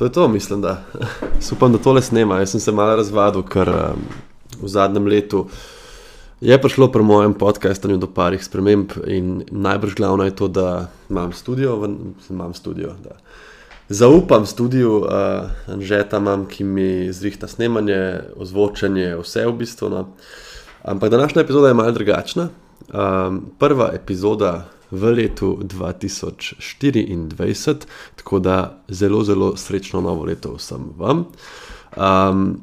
to je to, mislim, da. Upam, da tole snema. Jaz sem se malo razvadil, ker um, v zadnjem letu je prišlo pri mojem podkastanju do parih sprememb in najbrž glavno je to, da imam studio, v, imam studio. Da. Zaupam studiu, uh, Anžeta imam, ki mi zrihta snemanje, ozvočanje, vse v bistvu. No. Ampak današnja epizoda je malce drugačna. Um, prva epizoda v letu 2024, tako da zelo, zelo srečno novo leto vsem vam. Um,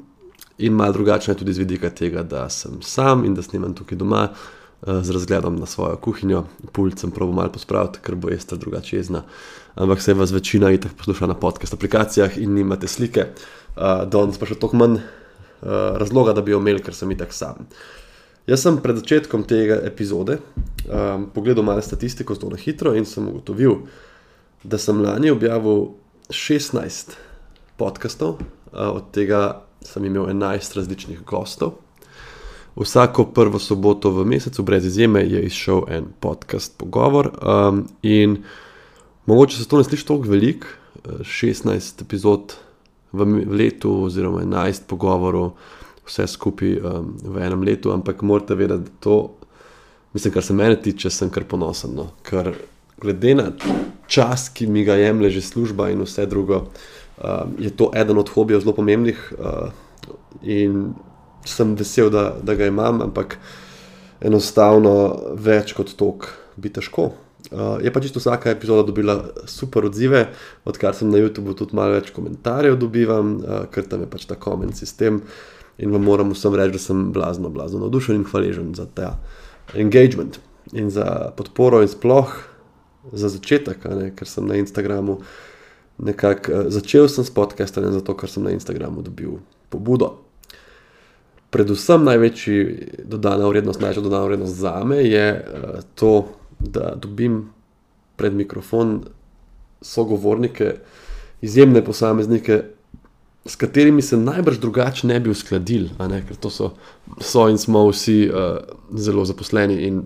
in malo drugačno je tudi z vidika tega, da sem sam in da snimam tukaj doma. Uh, z razgledom na svojo kuhinjo, pult sem prav malo pospraviti, ker bo jester drugače jezna. Ampak se vas večina itak posluša na podcast aplikacijah in nimate slike, uh, danes pa še toliko manj uh, razloga, da bi jo imeli, ker sem itak sam. Jaz sem pred začetkom tega epizode um, pogledal malo statistiko, zelo na hitro in sem ugotovil, da sem lani objavil 16 podkastov, uh, od tega sem imel 11 različnih gostov. Vsako prvo soboto v mesecu, brez izjeme, je izšel en podcast, pogovor. Um, in mogoče se to ne sliši tako veliko, 16 epizod v letu, oziroma 11 pogovorov vse skupaj um, v enem letu, ampak morate vedeti, da to, mislim, kar se mene tiče, sem kar ponosen. No? Ker glede na čas, ki mi ga jemlje že služba in vse drugo, um, je to eden od hobijev zelo pomembnih uh, in sem vesel, da, da ga imam, ampak enostavno več kot tok bi težko. Uh, je pa čisto vsaka epizoda dobila super odzive, odkar sem na YouTubu tudi malo več komentarjev dobivam, uh, ker tam je pač ta koment sistem. Uh, in vam moram vsem reči, da sem blazno, blazno navdušen in hvaležen za ta engagement in za podporo, in sploh za začetek, ne, ker sem na Instagramu nekako uh, začel s podcastom, zato ker sem na Instagramu dobil pobudo. Predvsem največji dodana vrednost, največja dodana vrednost za me je uh, to, da dobim pred mikrofon sogovornike, izjemne posameznike, s katerimi se najbrž drugače ne bi uskladili, ker to so, so in smo vsi uh, zelo zaposleni. In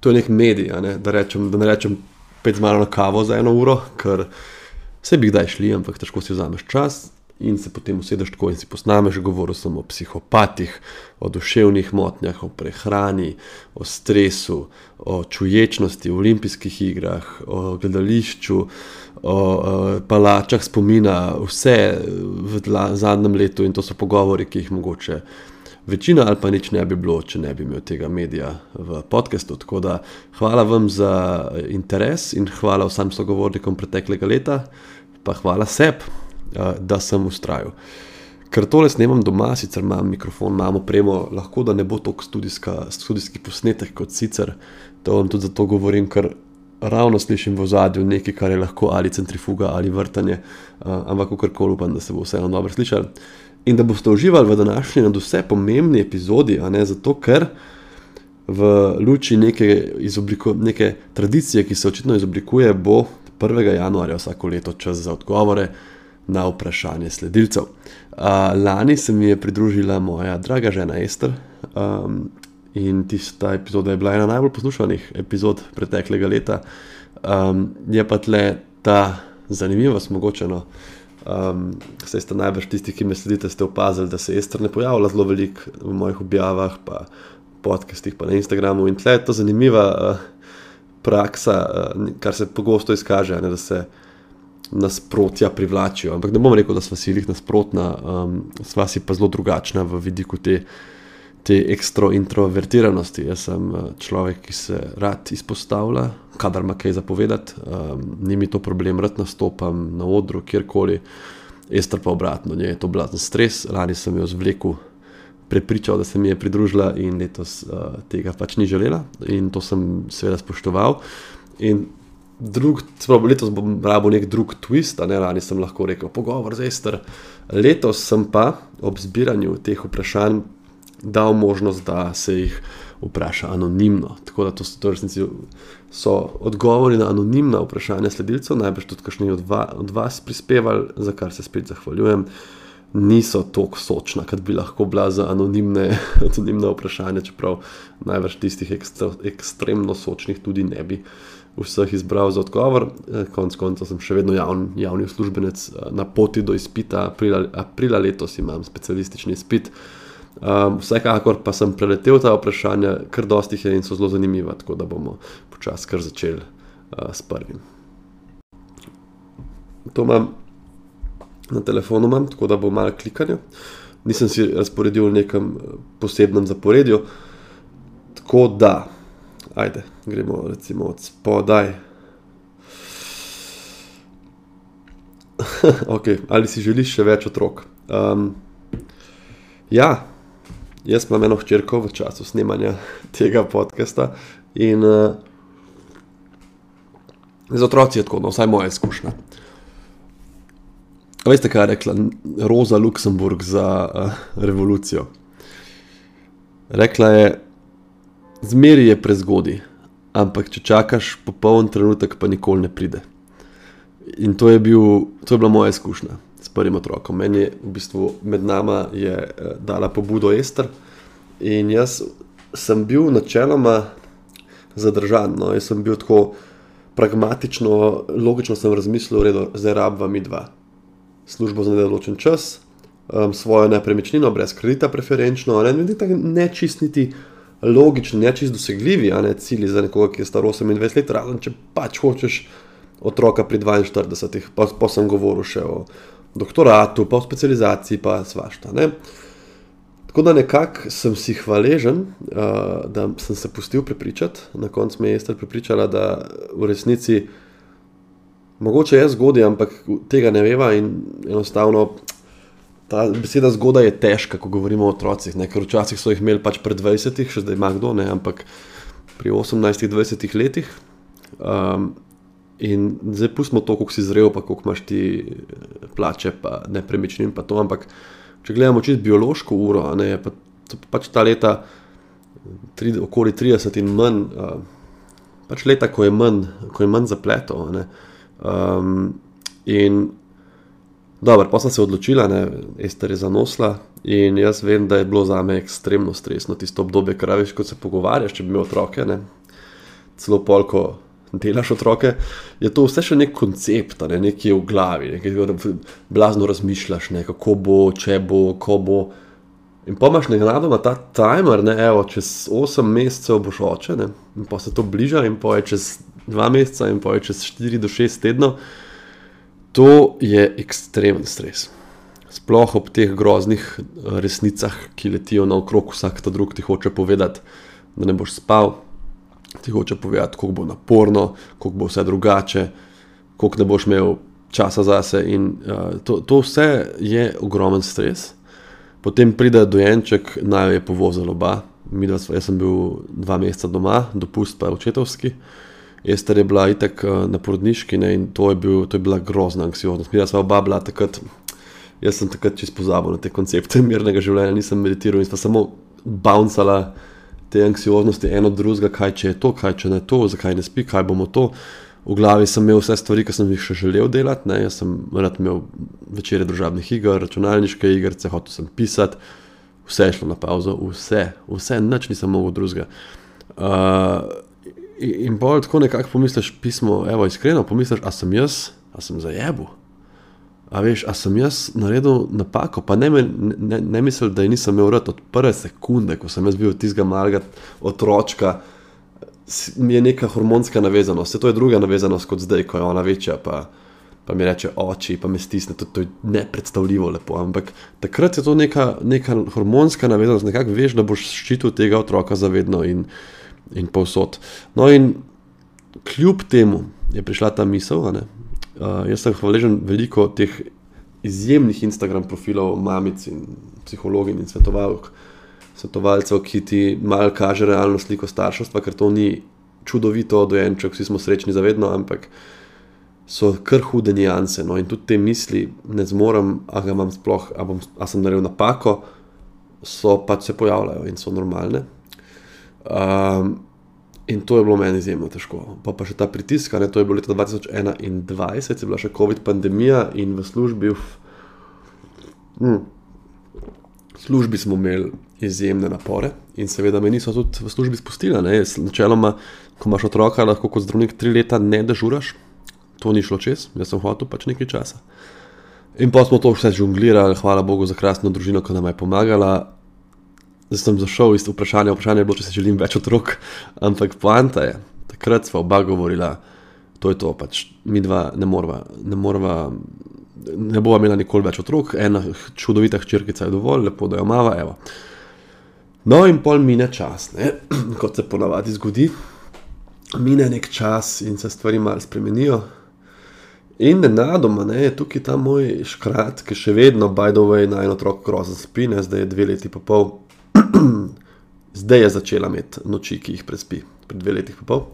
to je nek medij, ne? da, rečem, da ne rečem, pet z mano na kavo za eno uro, ker se bi kdaj šli, ampak težko si vzameš čas in se potem usedeš tako in si posnameš. Govoril sem o psihopatih, o duševnih motnjah, o prehrani, o stresu, o čuječnosti v olimpijskih igrah, o gledališču, o, o palačah spomina, vse v zadnjem letu in to so pogovori, ki jih mogoče. Večina ali pa nič ne bi bilo, če ne bi imel tega medija v podkastu. Tako da hvala vam za interes in hvala vsem sogovornikom preteklega leta, pa hvala sebi. Eh, da sem ustrajal. Ker tole snemam doma, sicer imam mikrofon, imamo premo, lahko da ne bo to študijski posnetek kot sicer. To vam tudi zato govorim, ker ravno slišim v zadju nekaj, kar je lahko ali centrifuga ali vrtanje, ampak kakorkoli upam, da se bo vseeno dobro slišal. In da boste uživali v današnji in vse pomembni epizodi, a ne zato, ker v luči neke, neke tradicije, ki se očitno izoblikuje, bo 1. januarja vsako leto čas za odgovore na vprašanje sledilcev. Lani se mi je pridružila moja draga žena Ester in tista epizoda je bila ena najbolj poslušanih epizod preteklega leta. Um, je pa tle ta zanimivost, mogoče. No, um, Saj ste najbrž tisti, ki me sledite, ste opazili, da se Ester ne pojavlja zelo veliko v mojih objavah, pa podcastih, pa na Instagramu. In tle je to zanimiva uh, praksa, uh, kar se pogosto izkaže, ne, da se nasprotja privlačijo. Ampak ne bom rekel, da smo si jih nasprotna, um, sva si pa zelo drugačna v vidiku te, te ekstra introvertiranosti. Jaz sem uh, človek, ki se rad izpostavlja, kadar ima kaj zapovedati, um, ni mi to problem, rad nastopam na odru, kjerkoli. Ester pa obratno, je to blazen stres, lani sem jo zvlekel. Prepričal, da se mi je pridružila, in letos uh, tega pač ni želela, in to sem seveda spoštoval. In drug, sprav, letos bom rabo nek drug twist, a ne rani sem lahko rekel, pogovor z Ester. Letos sem pa ob zbiranju teh vprašanj dal možnost, da se jih vpraša anonimno. Tako da to so, to resnici, so odgovori na anonimna vprašanja sledilcev, najbrž tudi kakšni od, va, od vas prispevali, za kar se spet zahvaljujem. niso tako sočna, kot bi lahko bila za anonimne, anonimne vprašanja, čeprav največ tistih ekstra, ekstremno sočnih tudi ne bi vseh izbral za odgovor. Eh, konec koncev sem še vedno javn, javni uslužbenec eh, na poti do izpita, aprila, aprila letos imam specialistični izpit. Um, vsekakor pa sem preletel ta vprašanja, kar dosti je in so zelo zanimiva, tako da bomo počasi kar začeli uh, s prvim. To imam na telefonu, imam, tako da bo malo klikanja. Nisem si razporedil v nekem posebnem zaporedju. Tako da, ajde, gremo recimo od spodaj. okay, ali si želiš še več otrok? Um, ja, jaz imam eno hčerko v času snemanja tega podcasta in uh, z otroci je tako, no, vsaj moja izkušnja. Veste, kaj je rekla Roza Luksemburg za uh, revolucijo? Rekla je, zmeri je prezgodaj, ampak če čakaš popoln trenutek, pa nikoli ne pride. In to je, bil, to je bila moja izkušnja prvim otrokom. Meni je v bistvu med nama je, uh, dala pobudo Ester in jaz sem bil načeloma zadržan. No? Jaz sem bil tako pragmatično, logično sem razmislil, da zdaj rabva mi dva službo za nedoločen čas, um, svojo nepremičnino, brez kredita, preferenčno, ne, ne, ne čist niti logični, ne čist dosegljivi, ne cilji za nekoga, ki je star 28 let, razen če pač hočeš otroka pri 42, pa, pa sem govoril še o doktoratu, pa o specializaciji, pa svašta. Ne. Tako da nekako sem si hvaležen, uh, da sem se pustil prepričati. Na koncu me je Ester prepričala, da v resnici Mogoče je zgodaj, ampak tega ne veva in enostavno ta beseda zgodaj je težka, ko govorimo o otrocih. Ne? Ker včasih so jih imeli pač pred 20, še zdaj ima kdo, ne? ampak pri 18-20 letih. Um, in zdaj pustimo to, koliko si zrel, pa koliko imaš ti eh, plače, pa nepremičnin, pa to. Ampak če gledamo čisto biološko uro, ne, je pa, pač ta leta, tri, okoli 30 in manj, uh, pač leta, ko je manj, ko je manj zapletov. Um, in dobro, pa sem se odločila, je Ester zanosla. In jaz vem, da je bilo za me ekstremno stresno tisto obdobje, ker veš, ko se pogovarjaš, če bi imel otroke, ne? celo polko delaš otroke, je to vse še nek koncept, ne? nekaj v glavi, nekaj blazno razmišljaš, ne? kako bo, če bo, ko bo. In pa imaš nekaj ta timer, ne, evo, čez 8 mesecev boš oče, ne? in pa se to bliža, in pa je čez dva meseca in pa čez 4 do 6 tednov, to je ekstremen stres. Sploh ob teh groznih eh, resnicah, ki letijo naokrog, vsak ta drug ti hoče povedati, da ne boš spal, ti hoče povedati, kako bo naporno, kako bo vse drugače, kako ne boš imel časa zase. In uh, to, to vse je ogromen stres. Potem pride dojenček, naj jo je povozil oba. Dva, jaz sem bil dva meseca doma, dopust pa je očetovski. Uh, Ester je bila itek eh, na porodniški ne, in to je, bil, to je bila grozna anksioznost. Mi smo oba bila takrat, jaz sem takrat čisto pozabil na te koncepte mirnega življenja, nisem meditiral in sem samo bouncala te anksioznosti eno od drugega, kaj če je to, kaj če ne to, zakaj ne spi, kaj bomo to. V glavi sem imel vse stvari, ki sem jih še želel delati. Ne. Jaz sem rad imel večere družabnih iger, računalniške igre, hotel sem pisati, vse je šlo na pauzo, vse, vse, nič nisem mogel drugega. Uh, In bolj tako nekako pomisliš, pismo, evo, iskreno pomisliš, a sem jaz, a sem zajebu. A veš, a sem jaz naredil napako, pa ne, ne, ne mislim, da je nisem imel rad od prve sekunde, ko sem jaz bil tistega malega otročka, mi je neka hormonska navezanost, vse to je druga navezanost kot zdaj, ko je ona večja, pa, pa mi reče oči, pa me stisne, to, to je nepredstavljivo lepo. Ampak takrat je to neka, neka hormonska navezanost, nekako veš, da boš ščitil tega otroka zavedno in in povsod. No, in kljub temu je prišla ta misel. Uh, jaz sem hvaležen veliko teh izjemnih Instagram profilov, mamic in psihologij in svetovalk, svetovalcev, ki ti malo kaže realno sliko starševstva, ker to ni čudovito, dojenček, vsi smo srečni zavedno, ampak so kar hude nijanse. No, in tudi te misli ne zmorem, a ga imam sploh, a, bom, a sem naredil napako, so pač se pojavljajo in so normalne. Um, in to je bilo meni izjemno težko. Pa, pa še ta pritisk, ne, to je bilo leta 2021, je bila še COVID pandemija in v službi, Mm. V službi smo imeli izjemne napore in seveda me niso tudi v službi spustili. Načeloma, ko imaš otroka, lahko kot zdravnik tri leta ne dežuraš, to ni šlo čez, jaz sem hotel pač nekaj časa. In pa smo to vse žonglirali, hvala Bogu za krasno družino, ki nam je pomagala. Zdaj sem zašel iz vprašanja, vprašanje je bilo, če si želim več otrok, ampak poanta je, takrat smo oba govorila, to je to, pač mi dva ne morva, ne morva ne bo imela nikoli več otrok, ena čudovita hčerkica je dovolj, lepo da jo mava. Evo. No, in pol mine čas, ne? kot se ponavadi zgodi, mine nek čas in se stvari malo spremenijo. In nenadoma ne, je tukaj ta moj škrat, ki še vedno, bajdovej, na eno otrok grozen spine, zdaj je dve leti in pol. zdaj je začela imeti noči, ki jih prespi, pred dve leti in pol.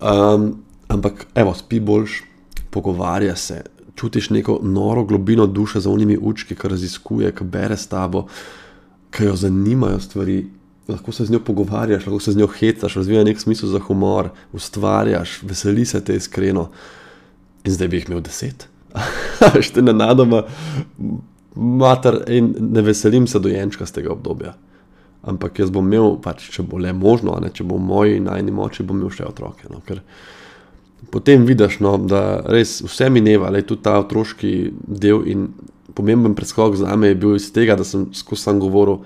Um, ampak, evo, spi boljš, pogovarja se, čutiš neko noro globino duše za unimi učki, ki raziskuje, ki bere s tabo, ki jo zanimajo stvari. Lahko se z njo pogovarjaš, lahko se z njo hecaš, razvija nek smisel za humor, ustvarjaš, veseli se te iskreno. In zdaj bi jih imel deset. Šte ne nadoma, mater, in ne veselim se dojenčka z tega obdobja. Ampak jaz bom imel, pač, če bo le možno, ne, če bo v moji najni moči, bom imel še otroke. No, ker, potem vidiš, no, da res vse mineva, le tudi ta otroški del. In pomemben preskok za me je bil iz tega, da sem skozi sam govoril,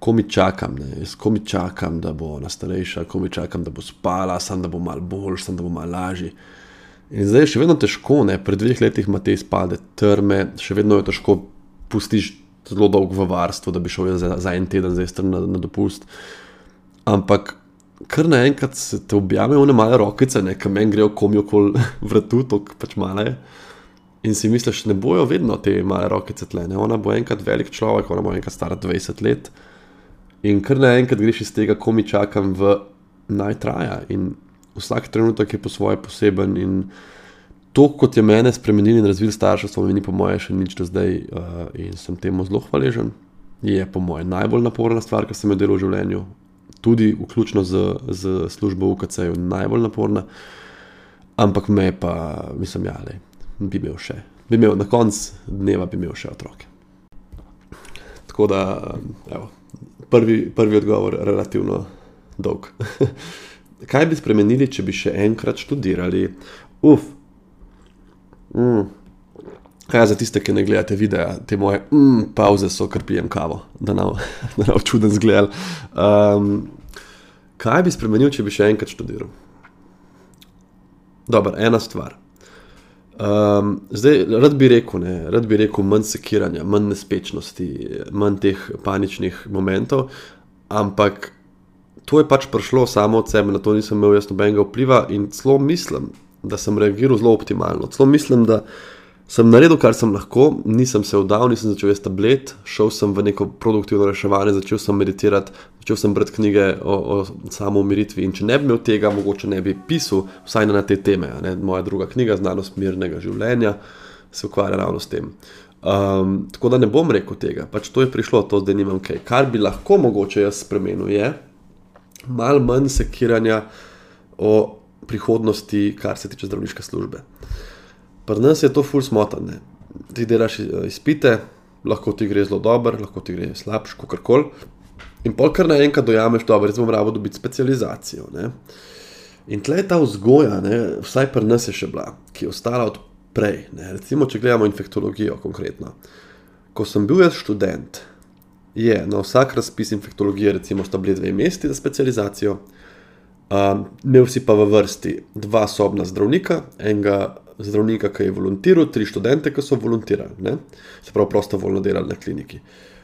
ko mi čakam, ne, ko mi čakam, da bo ona starejša, ko mi čakam, da bo spala, sem da bo mal boljš, sem da bo mal lažji. In zdaj je še vedno težko, ne, pred dveh letih ima te izpade, trme, še vedno je težko pustiš zelo dolgo v varstvu, da bi šel za, za en teden, zdaj strn na, na dopust. Ampak kar naenkrat se te objamejo one male rokice, kam en grejo komijo kol vrtu, tako pač male. In si misliš, ne bojo vedno te male rokice tle, ne? ona bo enkrat velik človek, ona bo enkrat stara 20 let. In kar naenkrat greš iz tega, ko mi čakam v najtraja. In vsak trenutek je po svoje poseben. In to, kot je mene spremenil in razvil starševstvo, mi ni po moje še nič do zdaj uh, in sem temu zelo hvaležen. Je po moje najbolj naporna stvar, kar sem jo delal v življenju, tudi vključno z, z službo v UKC-ju, najbolj naporna. Ampak me pa, mislim, ja, le, bi imel še, bi imel na koncu dneva, bi imel še otroke. Tako da, evo, prvi, prvi odgovor je relativno dolg. Kaj bi spremenili, če bi še enkrat študirali? Uf. Mm. Kaj za tiste, ki ne gledate videa, te moje mm, pauze so, ker pijem kavo, da ne bo čuden zgled. Um, kaj bi spremenil, če bi še enkrat študiral? Dobro, ena stvar. Um, zdaj, rad bi rekel, ne, rad bi rekel, manj sekiranja, manj nespečnosti, manj teh paničnih momentov, ampak to je pač prišlo samo od sebe, na to nisem imel jaz nobenega vpliva in celo mislim, da sem reagiral zelo optimalno. Celo mislim, da sem naredil, kar sem lahko, nisem se vdal, nisem začel jesti tablet, šel sem v neko produktivno reševanje, začel sem meditirati, začel sem brati knjige o, o samoumiritvi. In če ne bi imel tega, mogoče ne bi pisal, vsaj na te teme. Ne? Moja druga knjiga, Znanost mirnega življenja, se ukvarja ravno s tem. Um, tako da ne bom rekel tega, pač to je prišlo, to zdaj nimam kaj. Kar bi lahko mogoče jaz spremenil, je malo manj sekiranja o prihodnosti, kar se tiče zdravniške službe. Pri nas je to ful smotane. Ti delaš eh, izpite, lahko ti gre zelo dobro, lahko ti gre slabš, kako koli. In pol kar naenkrat dojameš, da bomo morali dobiti specializacijo. Ne? In tle je ta vzgoja, ne? vsaj pri nas je še bila, ki je ostala od prej. Ne? Recimo, če gledamo infektologijo konkretno. Ko sem bil jaz študent, je na vsak razpis infektologije, recimo, sta bili dve mesti za specializacijo, um, imel si pa v vrsti dva sobna zdravnika, enega zdravnika, ki je volontiral, tri študente, ki so volontirali, ne? se pravi, prostovoljno delali na kliniki.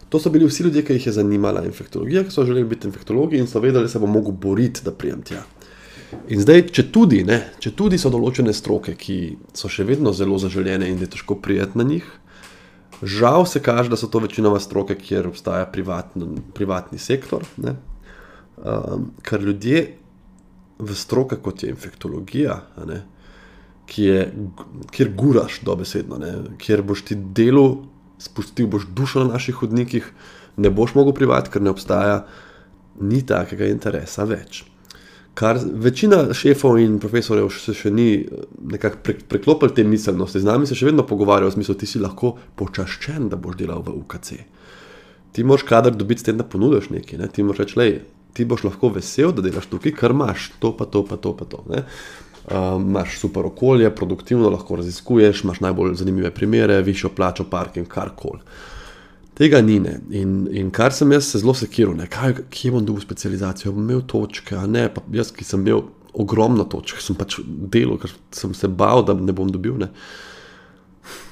To so bili vsi ljudje, ki jih je zanimala infektologija, ki so želeli biti infektologi in so vedeli, da se bo mogel boriti, da prijem tja. In zdaj, če tudi, ne, če tudi so določene stroke, ki so še vedno zelo zaželjene in je težko prijeti na njih, žal se kaže, da so to večinoma stroke, kjer obstaja privatni, privatni sektor, um, ker ljudje v stroke, kot je infektologija, ne, je, kjer guraš dobesedno, ne? kjer boš ti delo spustil, boš dušo na naših hodnikih, ne boš mogel privati, ker ne obstaja ni takega interesa več. Kar večina šefov in profesorjev še, še ni nekako pre, preklopil te miselnosti, z nami se še vedno pogovarjajo, v smislu, ti si lahko počaščen, da boš delal v UKC. Ti moš kader dobiti s tem, da ponudiš nekaj. Ne? Ti moš reči, lej, ti boš lahko vesel, da delaš tukaj, ker imaš to, pa to, pa to. Pa to uh, imaš super okolje, produktivno lahko raziskuješ, imaš najbolj zanimive primere, višjo plačo, parking, karkoli. Tega ni. In, in kar sem jaz se zelo sekiral, kje bom dobil specializacijo, bom imel točke, a ne pa jaz, ki sem imel ogromno točk, sem pač delal, ker sem se bal, da ne bom dobil. Ne.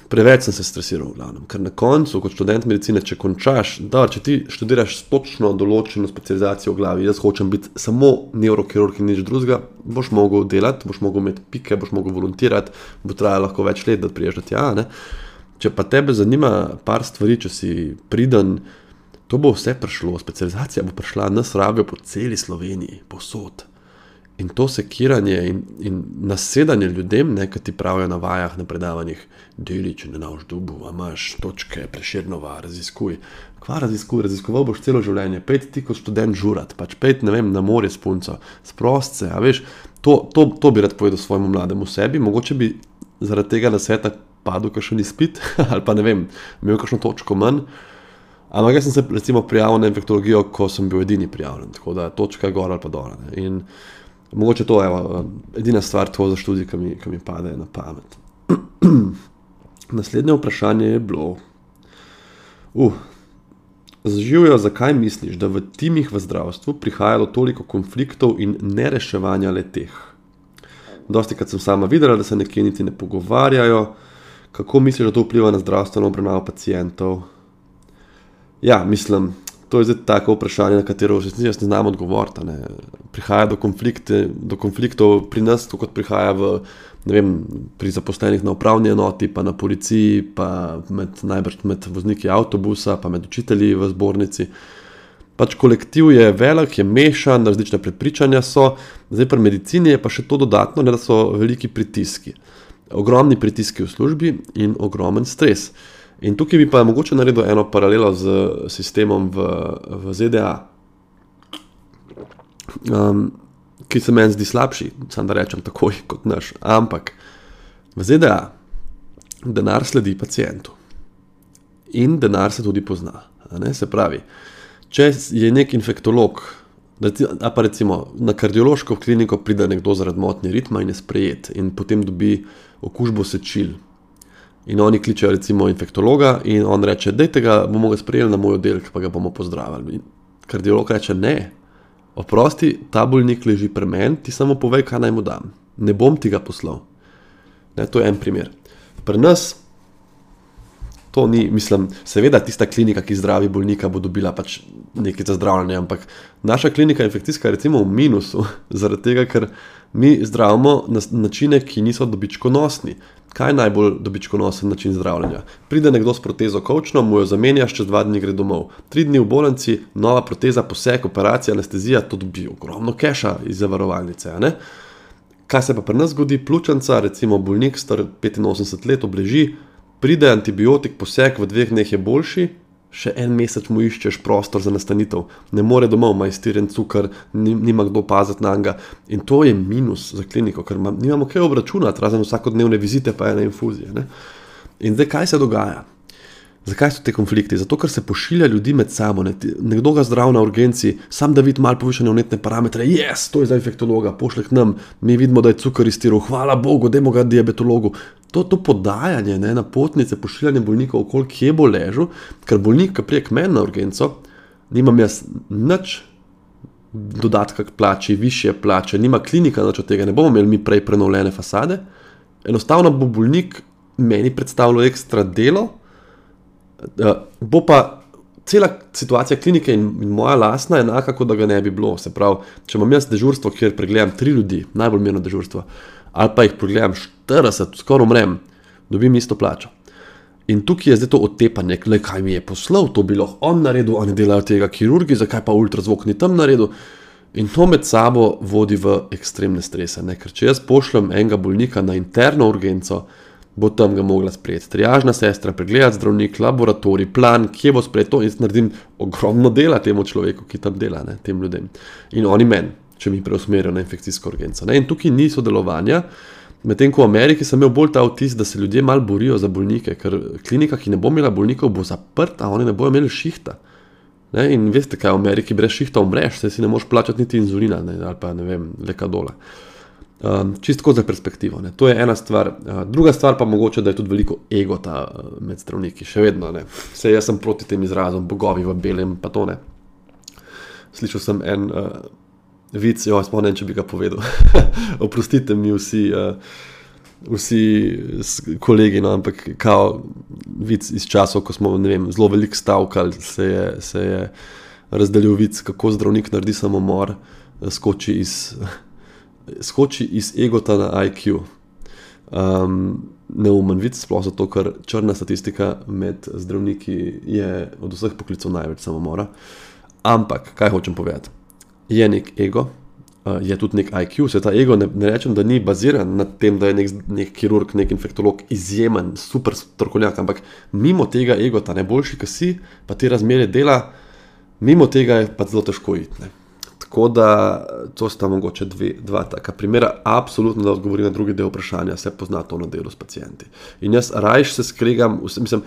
Preveč sem se stresiral, glavnem. ker na koncu, kot študent medicine, če končaš, da če ti študiraš točno določeno specializacijo v glavi, jaz hočem biti samo neurokirurg in nič drugega, boš mogel delati, boš mogel imeti pike, boš mogel volontirati, bo trajalo lahko več let, da priješ do tja. Ne. Če pa tebe zanima par stvari, če si priden, to bo vse prišlo, specializacija bo prišla, nas rabijo po celi Sloveniji, posod. In to sekiranje in, in nasedanje ljudem, ki ti pravijo na vajah, na predavanjih, deli, če ne naš dubu, imaš točke, preširnova, raziskuj. Kva raziskuj, raziskoval boš celo življenje, pet ti kot študent žurat, pač pet, ne vem, na morje s punco, sprost se, a veš, to, to, to bi rad povedal svojemu mlademu sebi, mogoče bi zaradi tega na sveta padel, ker še ni spit, ali pa ne vem, imel kakšno točko manj. Ampak jaz sem se recimo prijavil na infektologijo, ko sem bil edini prijavljen, tako da točka je gor ali pa dol. Mogoče to je edina stvar, to za študij, ki mi, ki mi pade na pamet. Naslednje vprašanje je bilo. Uh, Zživijo, zakaj misliš, da v timih v zdravstvu prihaja do toliko konfliktov in nereševanja le teh? Dosti krat sem sama videla, da se nekje niti ne pogovarjajo, kako misliš, da to vpliva na zdravstveno obravnavo pacijentov. Ja, mislim, to je zdaj tako vprašanje, na katero še ne znam odgovoriti. Ne. Prihaja do, do konfliktov pri nas, kot prihaja v, vem, pri zaposlenih na upravni enoti, pa na policiji, pa med, najbrž med vozniki avtobusa, pa med učitelji v zbornici. Pač kolektiv je velik, je mešan, različne prepričanja so, zdaj pri medicini je pa še to dodatno, ne, da so veliki pritiski ogromni pritiski v službi in ogromen stres. In tukaj bi pa mogoče naredil eno paralelo z sistemom v, v ZDA, um, ki se meni zdi slabši, samo da rečem takoj kot naš. Ampak v ZDA denar sledi pacijentu in denar se tudi pozna. Se pravi, če je nek infektolog. A pa recimo na kardiološko kliniko pride nekdo zaradi motnje ritma in je sprejet, in potem dobi okužbo sečil. In oni kličejo recimo infektologa in on reče, da tega bomo ga sprejeli na moj oddelek, pa ga bomo pozdravili. In kardiolog reče, ne, oprosti, ta bolnik leži pri meni, ti samo povej, kaj naj mu dam. Ne bom ti ga poslal. Ne, to je en primer. Pri nas to ni, mislim, seveda tista klinika, ki zdravi bolnika, bo dobila pač nekaj za zdravljenje, ampak naša klinika infekcijska je recimo v minusu, zaradi tega, ker mi zdravimo na načine, ki niso dobičkonosni. Kaj je najbolj dobičkonosen način zdravljenja? Pride nekdo s protezo kočno, mu jo zamenjaš, čez dva dni gre domov. Tri dni v bolnici, nova proteza, poseg, operacija, anestezija, to dobi ogromno keša iz zavarovalnice. Kaj se pa pri nas zgodi? Pljučanca, recimo bolnik star 85 let, obleži, pride antibiotik, poseg v dveh dneh je boljši, še en mesec mu iščeš prostor za nastanitev, ne more domov, ima iztirjen cukor, nima kdo paziti na njega. In to je minus za kliniko, ker nimamo kaj obračunati, razen vsakodnevne vizite, pa ena infuzija. Ne? In zdaj, kaj se dogaja? Zakaj so te konflikti? Zato, ker se pošilja ljudi med sabo. Ne? Nekdo ga zdrav na urgenci, sam da vidi malo povišene unetne parametre, jaz, to je za infektologa, pošlje k nam, mi vidimo, da je cukor iztiril, hvala Bogu, je ga diabetologu to, to podajanje ne, na potnice, pošiljanje bolnikov okoli, kje bo ležal, ker bolnik, ki prije k meni na urgenco, nimam jaz nič dodatka k plači, više plače, nima klinika, noč od tega ne bomo imeli mi prej prenovljene fasade. Enostavno bo bolnik meni predstavljal ekstra delo, uh, bo pa. Cela situacija klinike in, moja lastna je enaka, kot da ga ne bi bilo. Se pravi, če imam jaz dežurstvo, kjer pregledam tri ljudi, najbolj mirno dežurstvo, ali pa jih pogledam 40, skoraj umrem, dobim isto plačo. In tukaj je zdaj to otepanje, le kaj mi je poslal, to bi lahko on naredil, oni delajo tega kirurgi, zakaj pa ultrazvok ni tam naredil. In to med sabo vodi v ekstremne strese. Ne? Ker če jaz pošljem enega bolnika na interno urgenco, bo tam ga mogla sprejeti triažna sestra, pregledati zdravnik, laboratorij, plan, kje bo sprejeto in naredim ogromno dela temu človeku, ki tam dela, ne? tem ljudem. In oni meni. Če mi preusmerijo na infekcijsko urgenco. Ne? In tukaj ni sodelovanja. Medtem ko v Ameriki sem imel bolj ta vtis, da se ljudje malo borijo za bolnike, ker klinika, ki ne bo imela bolnikov, bo zaprta, oni ne bodo imeli šihta. Ne? In veste, kaj v Ameriki brez šihta umreš, se si ne moreš plačati niti inzulina ne? ali pa ne vem, leka dole. Um, čisto za perspektivo. Ne? To je ena stvar. Uh, druga stvar pa mogoče, da je tudi veliko egota uh, med zdravniki, še vedno. Vse jaz sem proti tem izrazom, bogovi v belem, pa to ne. Slišal sem en uh, vic, jo spomnim, če bi ga povedal. Oprostite mi vsi. Uh, Vsi kolegi, no, ampak kao vic iz časov, ko smo vem, zelo veliko stavkali, se je, se je razdelil vic, kako zdravnik naredi samomor, skoči iz skoči iz egota na IQ. Um, neumen vid, sploh zato, ker črna statistika med zdravniki je od vseh poklicov največ samomora. Ampak, kaj hočem povedati? Je nek ego, uh, je tudi nek IQ, se ta ego ne, ne rečem, da ni baziran na tem, da je nek, nek kirurg, nek infektolog izjemen, super strokovnjak, ampak mimo tega ego, ta najboljši, ki si, pa ti razmere dela, mimo tega je pa zelo težko iti. Tako da to sta mogoče dve, dva taka primera. Absolutno, da odgovorim na drugi del vprašanja, se pozna to na delu s pacijenti. In jaz rajš se skregam, mislim,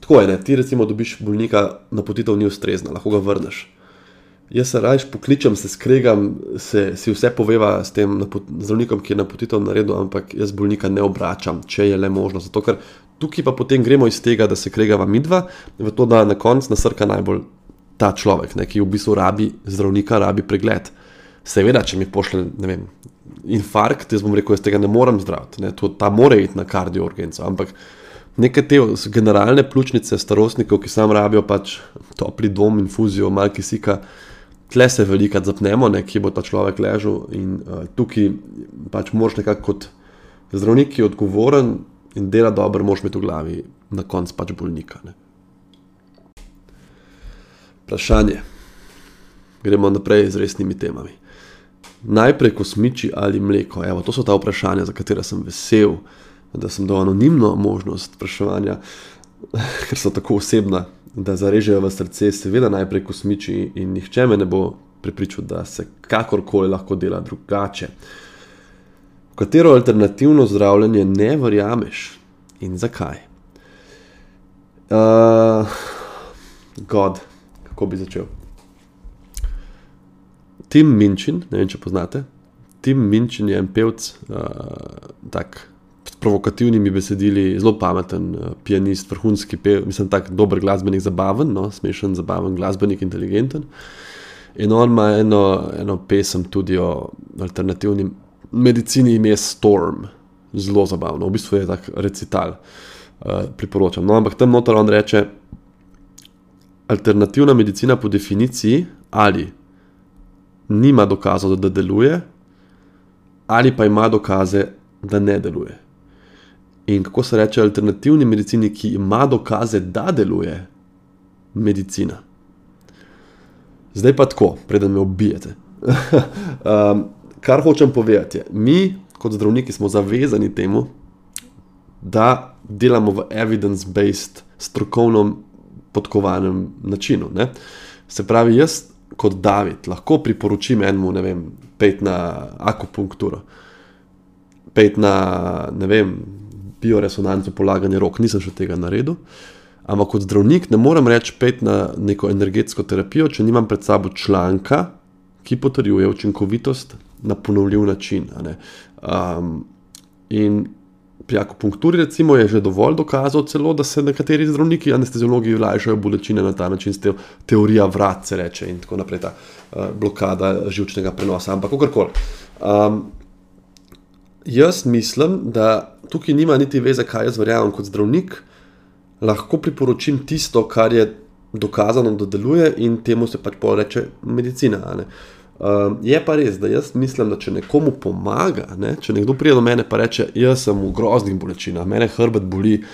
tako je, ne? ti recimo dobiš bolnika, napotitev ni ustrezna, lahko ga vrneš. Jaz se rajš pokličem, se skregam, se, si vse poveva s tem zdravnikom, ki je napotitev naredil, ampak jaz bolnika ne obračam, če je le možno. Zato, ker tukaj pa potem gremo iz tega, da se kregava midva, v to, da na koncu nasrka najbolj ta človek, ne, ki v bistvu rabi zdravnika, rabi pregled. Seveda, če mi pošlje vem, infarkt, jaz bom rekel, da tega ne morem zdraviti, ne, to, ta mora iti na kardiourgenco. Ampak neke te generalne pljučnice starostnikov, ki sam rabijo pač topli dom, infuzijo, malo kisika, tle se velikrat zapnemo, ne, kje bo ta človek ležal in uh, tukaj pač moraš nekako kot zdravnik, ki je odgovoren in dela dobro, moraš imeti v glavi na koncu pač bolnika. Ne. Vprašanje. Gremo naprej z resnimi temami. Najprej kosmiči ali mleko. Evo, to so ta vprašanja, za katera sem vesel, da sem dal anonimno možnost vprašanja, ker so tako osebna, da zarežejo v srce. Seveda najprej kosmiči in nihče me ne bo prepričal, da se kakorkoli lahko dela drugače. V katero alternativno zdravljenje ne verjameš in zakaj? Uh, God kako bi začel. Tim Minčin, ne vem, če poznate. Tim Minčin je en pevc, uh, tak, s provokativnimi besedili, zelo pameten, uh, pianist, vrhunski pevec, mislim, tako dober glasbenik, zabaven, no, smešen, zabaven glasbenik, inteligenten. In on ima eno, eno pesem tudi o alternativni medicini, ime Storm, zelo zabavno, v bistvu je tak recital, uh, priporočam. No, ampak tam notor on reče, alternativna medicina po definiciji ali nima dokazov, da deluje, ali pa ima dokaze, da ne deluje. In kako se reče alternativni medicini, ki ima dokaze, da deluje medicina. Zdaj pa tako, preden me ubijete. um, kar hočem povedati, je, mi kot zdravniki smo zavezani temu, da delamo v evidence-based, strokovno podkovanem načinu. Ne? Se pravi, jaz kot David lahko priporočim enemu, ne vem, pet na akupunkturo, pet na, ne vem, bioresonanco, polaganje rok, nisem še tega naredil. Ampak kot zdravnik ne morem reči pet na neko energetsko terapijo, če nimam pred sabo članka, ki potrjuje učinkovitost na ponovljiv način. Um, in pri akupunkturi recimo, je že dovolj dokazov, celo, da se nekateri zdravniki, anesteziologi, lajšajo bolečine na ta način, te, teorija vrat se reče in tako naprej, ta uh, blokada žilčnega prenosa. Ampak kakorkoli. Um, jaz mislim, da tukaj nima niti veze, kaj jaz verjamem kot zdravnik, lahko priporočim tisto, kar je dokazano, da deluje in temu se pač poreče medicina. Uh, je pa res, da jaz mislim, da če nekomu pomaga, ne, če nekdo pride do mene in reče: Jaz sem v groznih bolečinah, mene hrbet boli,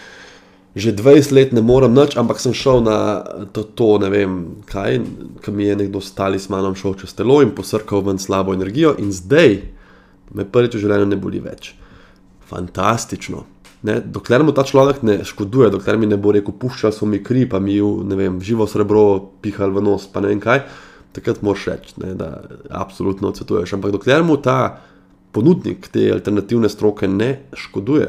že 20 let ne morem nič, ampak sem šel na to, to ne vem kaj, ki mi je nekdo stali s mano šel čez telo in posrkal ven slabo energijo, in zdaj me prvič v življenju ne boli več. Fantastično. Ne, dokler mu ta človek ne škoduje, dokler mi ne bo rekel, puščal so mi kri, pa mi je živo srebro pihal v nos, pa ne vem kaj takrat moš reči, ne, da absolutno odsvetuješ. Ampak dokler mu ta ponudnik te alternativne stroke ne škoduje,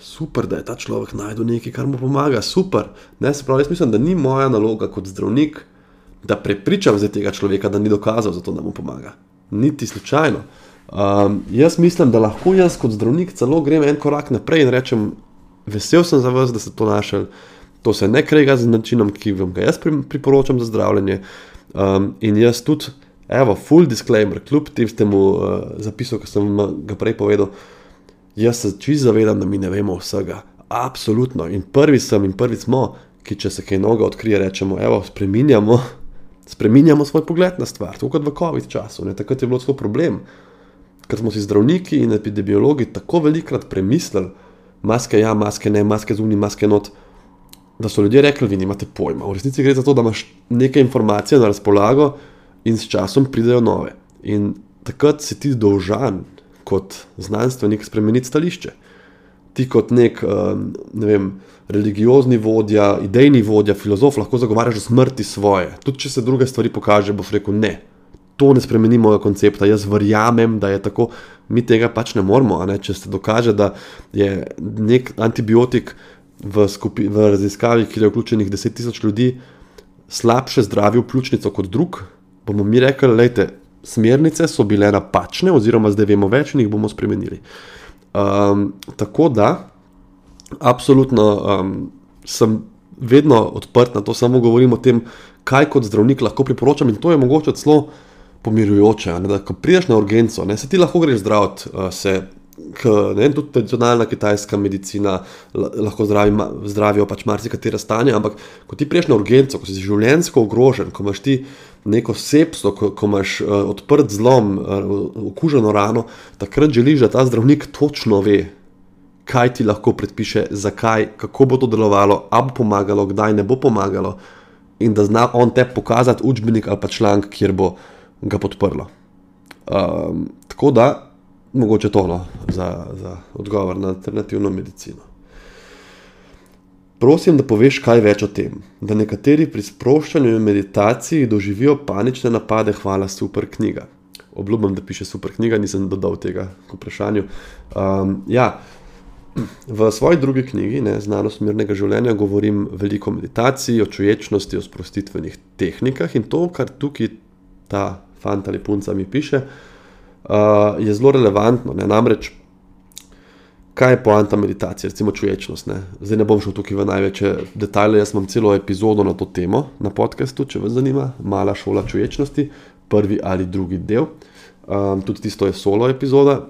super, da je ta človek najdel nekaj, kar mu pomaga, super. Ne, se pravi, jaz mislim, da ni moja naloga kot zdravnik, da prepričam za tega človeka, da ni dokazal za to, da mu pomaga. Niti slučajno. Um, jaz mislim, da lahko jaz kot zdravnik celo grem en korak naprej in rečem, vesel sem za vas, da ste to našli. To se ne krega z načinom, ki vam ga jaz priporočam za zdravljenje. Um, in jaz tudi, evo, full disclaimer, kljub temu uh, zapisu, ki sem ga prej povedal, jaz se čisto zavedam, da mi ne vemo vsega. Absolutno. In prvi sem in prvi smo, ki če se kaj noga odkrije, rečemo, evo, spreminjamo, spreminjamo svoj pogled na stvar. Tako kot v COVID času, ne? takrat je bilo to problem. Ker smo si zdravniki in epidemiologi tako velikrat premislili, maske ja, maske ne, maske zunaj, maske not. Da so ljudje rekli, vi nimate pojma. V resnici gre za to, da imaš nekaj informacij na razpolago in s časom pridejo nove. In takrat si ti dolžan, kot znanstvenik, spremeniti stališče. Ti kot nek um, ne vem, religiozni vodja, idejni vodja, filozof, lahko zagovarjaš smrti svoje. Tudi če se druge stvari pokaže, boš rekel ne. To ne spremeni mojega koncepta. Jaz verjamem, da je tako, mi tega pač ne moramo. Ne? Če se dokaže, da je nek antibiotik v, skupi, v raziskavi, kjer je vključenih 10.000 ljudi, slabše zdravil pljučnico kot drug, bomo mi rekli, da smernice so bile napačne, oziroma zdaj vemo več in jih bomo spremenili. Um, tako da, absolutno um, sem vedno odprt na to, samo govorim o tem, kaj kot zdravnik lahko priporočam, in to je mogoče celo pomirjujoče. Ne, da, ko prideš na urgenco, ne, se ti lahko greš zdraviti, uh, se ne, tudi tradicionalna kitajska medicina lahko zdravi, zdravijo pač marsikatera stanja, ampak ko ti priješ na urgenco, ko si življenjsko ogrožen, ko imaš ti neko sepso, ko, ko imaš uh, odprt zlom, uh, okuženo rano, takrat želiš, da ta zdravnik točno ve, kaj ti lahko predpiše, zakaj, kako bo to delovalo, a bo pomagalo, kdaj ne bo pomagalo, in da zna on te pokazati učbenik ali pa članek, kjer bo ga podprlo. Um, tako da mogoče to no, za, za odgovor na alternativno medicino. Prosim, da poveš kaj več o tem, da nekateri pri sproščanju in meditaciji doživijo panične napade. Hvala, super knjiga. Obljubim, da piše super knjiga, nisem dodal tega k vprašanju. Um, ja, v svoji drugi knjigi, ne, Znanost mirnega življenja, govorim veliko o meditaciji, o čuječnosti, o sprostitvenih tehnikah in to, kar tukaj ta fant ali punca mi piše uh, je zelo relevantno. Ne? Namreč, kaj je poanta meditacije, recimo čuječnost. Ne? Zdaj ne bom šel tukaj v največje detajle, jaz imam celo epizodo na to temo na podkastu, če vas zanima, mala šola čuječnosti, prvi ali drugi del. Um, tudi tisto je solo epizoda.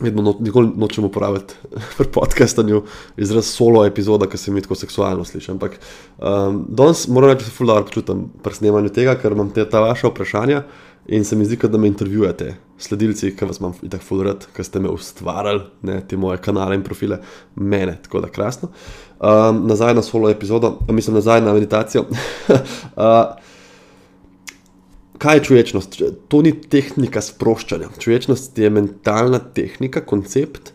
Vedno no, nočem uporabljati pri podkastanju izraz solo epizoda, ker se mi tako seksualno sliši. Ampak um, danes moram reči, da se fulano počutim pri snemanju tega, ker imam te ta vaša vprašanja. In se mi zdi, da me intervjujete, sledilci, ki vas imam tako fulgrat, ki ste me ustvarjali, ne, te moje kanale in profile, mene, tako da krasno. Um, nazaj na solo epizodo, mislim, nazaj na meditacijo. uh, kaj je čuječnost? To ni tehnika sproščanja. Čuječnost je mentalna tehnika, koncept,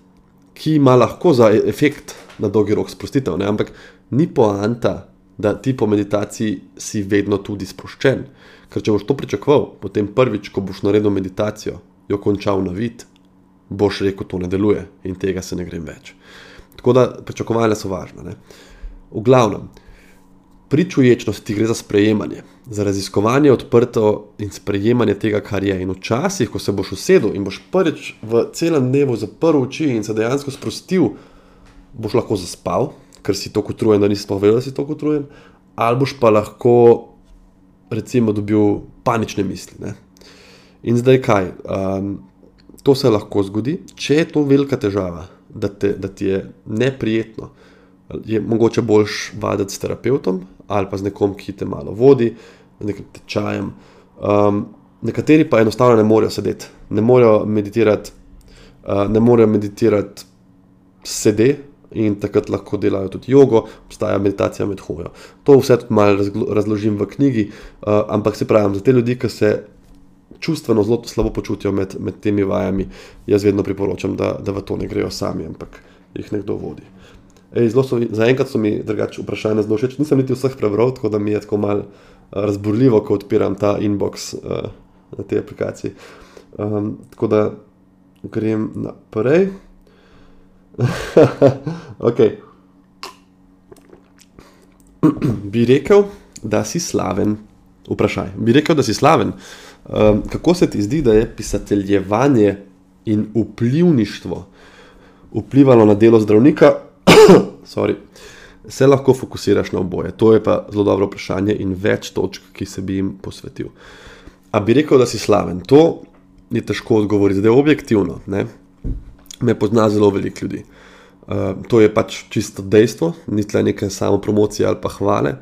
ki ima lahko za e-, efekt na dolgi rok sprostitev, ne? ampak ni poanta, da ti po meditaciji si vedno tudi sproščen. Ker če boš to pričakoval, potem prvič, ko boš naredil meditacijo, jo končal na vid, boš rekel, to ne deluje in tega se ne grem več. Tako da pričakovanja so važna. Ne? V glavnem, pri čuječnosti gre za sprejemanje, za raziskovanje odprto in sprejemanje tega, kar je. In včasih, ko se boš usedel in boš prvič v celem dnevu zaprl oči in se dejansko sprostil, boš lahko zaspal, ker si tako utrujen, da nisi povedal, da si tako utrujen, ali boš pa lahko recimo, dobil panične misli. Ne? In zdaj kaj? Um, to se lahko zgodi, če je to velika težava, da, te, da ti je neprijetno. Je mogoče boljš vaditi s terapeutom ali pa z nekom, ki te malo vodi, z nekim tečajem. Um, nekateri pa enostavno ne morejo sedeti, ne morejo meditirati, uh, ne morejo meditirati sede, in takrat lahko delajo tudi jogo, obstaja meditacija med hojo. To vse tudi malo razložim v knjigi, uh, ampak se pravi, za te ljudi, ki se čustveno zelo slabo počutijo med, med temi vajami, jaz vedno priporočam, da, da v to ne grejo sami, ampak jih nekdo vodi. Ej, so, za enkrat so mi drugače vprašanja zelo všeč. Nisem niti vseh prebral, tako da mi je tako mal razburljivo, ko odpiram ta inbox uh, na tej aplikaciji. Um, tako da grem naprej. okay. Bi rekel, da si slaven. Vprašaj. Bi rekel, da si slaven. Um, kako se ti zdi, da je pisateljevanje in vplivništvo vplivalo na delo zdravnika? se lahko fokusiraš na oboje. To je pa zelo dobro vprašanje in več točk, ki se bi jim posvetil. A bi rekel, da si slaven? To je težko odgovoriti, zdaj objektivno. Ne? Me pozna zelo veliko ljudi. Uh, to je pač čisto dejstvo, ni tle neke samo promocije ali pa hvale.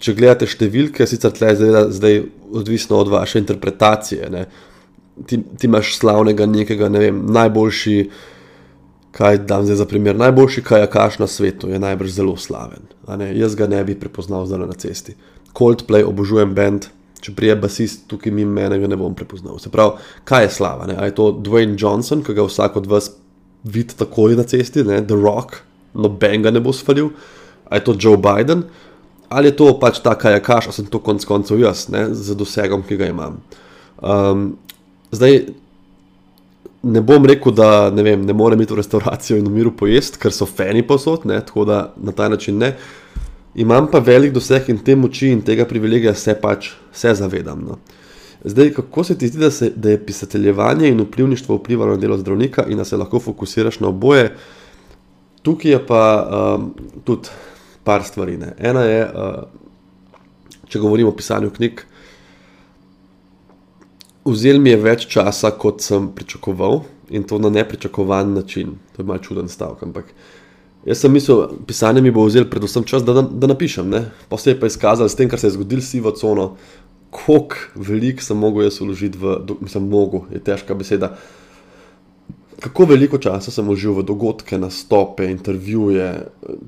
Če gledate številke, sicer tle je zdaj odvisno od vaše interpretacije. Ti, ti imaš slavnega nekega, ne vem, najboljši, kaj dam zdaj za primer, najboljši kajakaš na svetu, je najbrž zelo slaven. Jaz ga ne bi prepoznal zdaj na cesti. Coldplay, obožujem bend, če prije basist tukaj mimo mene, ga ne bom prepoznal. Se pravi, kaj je slava? Ne? A je to Dwayne Johnson, ki ga vsak od vas vidi takoj na cesti, ne? The Rock, noben ga ne bo svalil, a je to Joe Biden, ali je to pač ta kajakaš, a sem to konec koncev jaz, ne? z dosegom, ki ga imam. Um, zdaj, ne bom rekel, da ne, vem, ne morem iti v restauracijo in v miru pojesti, ker so fani posod, ne? tako da na ta način ne. Imam pa velik doseg in te moči in tega privilegija se pač se zavedam. No. Zdaj, kako se ti zdi, da, se, da je pisateljevanje in vplivništvo vplivalo na delo zdravnika in da se lahko fokusiraš na oboje? Tukaj je pa um, tudi par stvari. Ne. Ena je, uh, če govorimo o pisanju knjig, vzel mi je več časa, kot sem pričakoval in to na nepričakovan način. To je malce čuden stavek, ampak uh, Jaz sem mislil, pisanje mi bo vzelo predvsem čas, da, da napišem. Posebej pa je izkazalo, s tem, kar se je zgodilo, sivo cono, koliko veliko sem mogel jaz vložiti v, mislim, mogo, je težka beseda. Kako veliko časa sem užil v dogodke, nastope, intervjuje.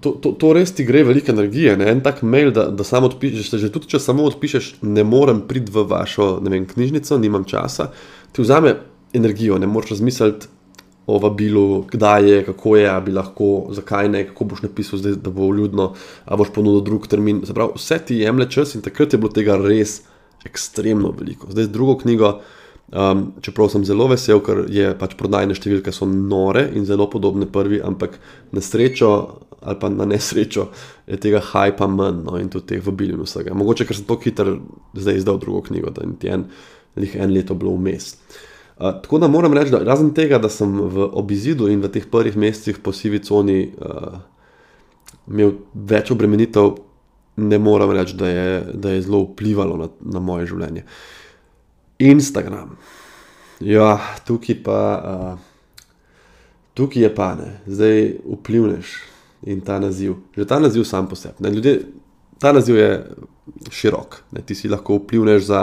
To, to, to res ti gre veliko energije. Ne? En tak mail, da, da samo odpišeš, že tudi če samo odpišeš, ne morem priti v vašo vem, knjižnico, nimam časa, ti vzame energijo, ne moreš razmisliti o vabilu, kdaj je, kako je, ali lahko, zakaj ne, kako boš napisal, zdaj, da bo ljudno, ali boš ponudil drug termin. Pravi, vse ti jemlje čas in takrat je bilo tega res ekstremno veliko. Zdaj z drugo knjigo, um, čeprav sem zelo vesel, ker je pač prodajne številke so nore in zelo podobne prvi, ampak na srečo. Ali pa na nesrečo je tega hajpa manj no, in tudi teh vabil in vsega. Mogoče, ker sem to hitro zdaj izdal drugo knjigo, da je en, en leto bilo vmes. Uh, tako da moram reči, da razen tega, da sem v obizidu in v teh prvih mesecih po sivi coni uh, imel več obremenitev, ne morem reči, da je, da je zelo vplivalo na, na moje življenje. Instagram. Ja, tukaj pa, uh, tukaj je pa ne, zdaj vplivneš in ta naziv. Že ta naziv sam po sebi. Ta naziv je širok, ne, ti si lahko vplivneš za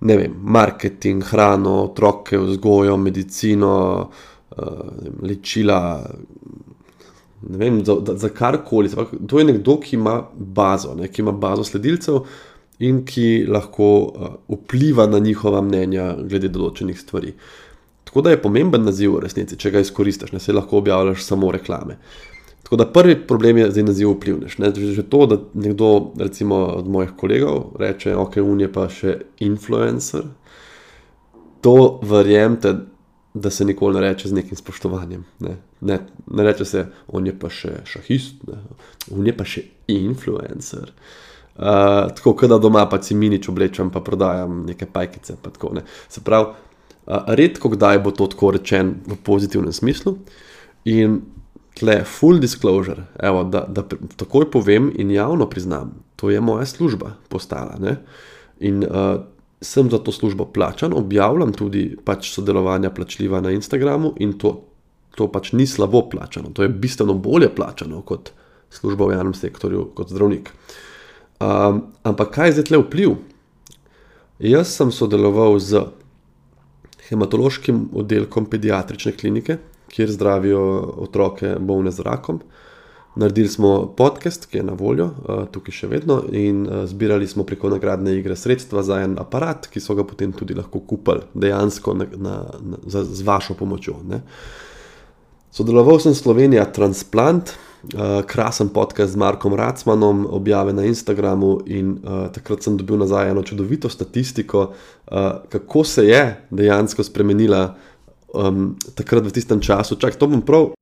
ne vem, marketing, hrano, otroke, vzgojo, medicino, uh, ličila. Ne vem, za, za karkoli. To je nekdo, ki ima bazo, ne, ki ima bazo sledilcev in ki lahko uh, vpliva na njihova mnenja glede določenih stvari. Tako da je pomemben naziv v resnici, če ga izkoristiš, ne se lahko objavljaš samo reklame. Tako da prvi problem je zdaj naziv vplivneš. Ne? Že to, da nekdo recimo, od mojih kolegov reče, ok, on je pa še influencer, to verjemite, da se nikoli ne reče z nekim spoštovanjem. Ne, ne, ne reče se, on je pa še šahist, ne? on je pa še influencer. Uh, tako da doma pa si minič oblečem, pa prodajam neke pajkice. Tako, ne. Se pravi, uh, redko kdaj bo to tako rečen v pozitivnem smislu. In tle, full disclosure, evo, da, da takoj povem in javno priznam, to je moja služba postala. Ne? In uh, sem za to službo plačan, objavljam tudi pač sodelovanja plačljiva na Instagramu in to, to pač ni slabo plačano, to je bistveno bolje plačano kot služba v javnem sektorju, kot zdravnik. Um, ampak kaj je zdaj tle vpliv? Jaz sem sodeloval z hematološkim oddelkom pediatrične klinike, kjer zdravijo otroke bolne z rakom. Naredili smo podcast, ki je na voljo, tukaj še vedno, in zbirali smo preko nagradne igre sredstva za en aparat, ki so ga potem tudi lahko kupili, dejansko na, na, na, za, z vašo pomočjo. Ne. Sodeloval sem Slovenija Transplant, uh, krasen podcast z Markom Racmanom, objave na Instagramu in uh, takrat sem dobil nazaj eno čudovito statistiko, uh, kako se je dejansko spremenila um, takrat v tistem času. Čak, to bom prav.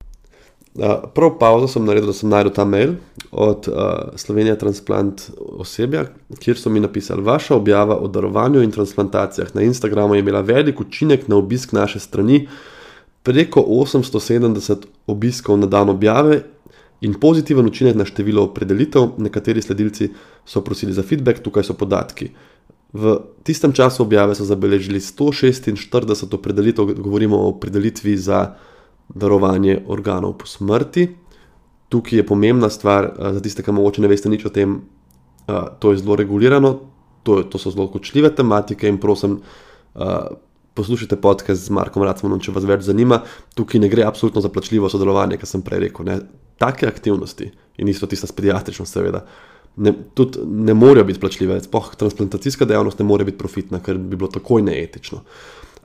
Uh, prav pauzo sem naredil, da sem najdel ta mail od uh, Slovenije Transplant osebja, kjer so mi napisali: Vaša objava o darovanju in transplantacijah na Instagramu je imela velik učinek na obisk naše strani, preko 870 obiskov na dan objave in pozitiven učinek na število opredelitev. Nekateri sledilci so prosili za feedback, tukaj so podatki. V tistem času objave so zabeležili 146 opredelitev, govorimo o opredelitvi za darovanje organov po smrti. Tukaj je pomembna stvar, eh, za tiste, ki morda ne veste nič o tem, eh, to je zelo regulirano, to, to so zelo kočljive tematike in prosim, eh, poslušajte podcast z Markom Racmanom, če vas več zanima. Tukaj ne gre absolutno za plačljivo sodelovanje, kar sem prej rekel. Ne. Take aktivnosti in isto tista s pediatrično, seveda. Ne, tudi ne morejo biti plačljive, sploh transplantacijska dejavnost ne more biti profitna, ker bi bilo takoj neetično.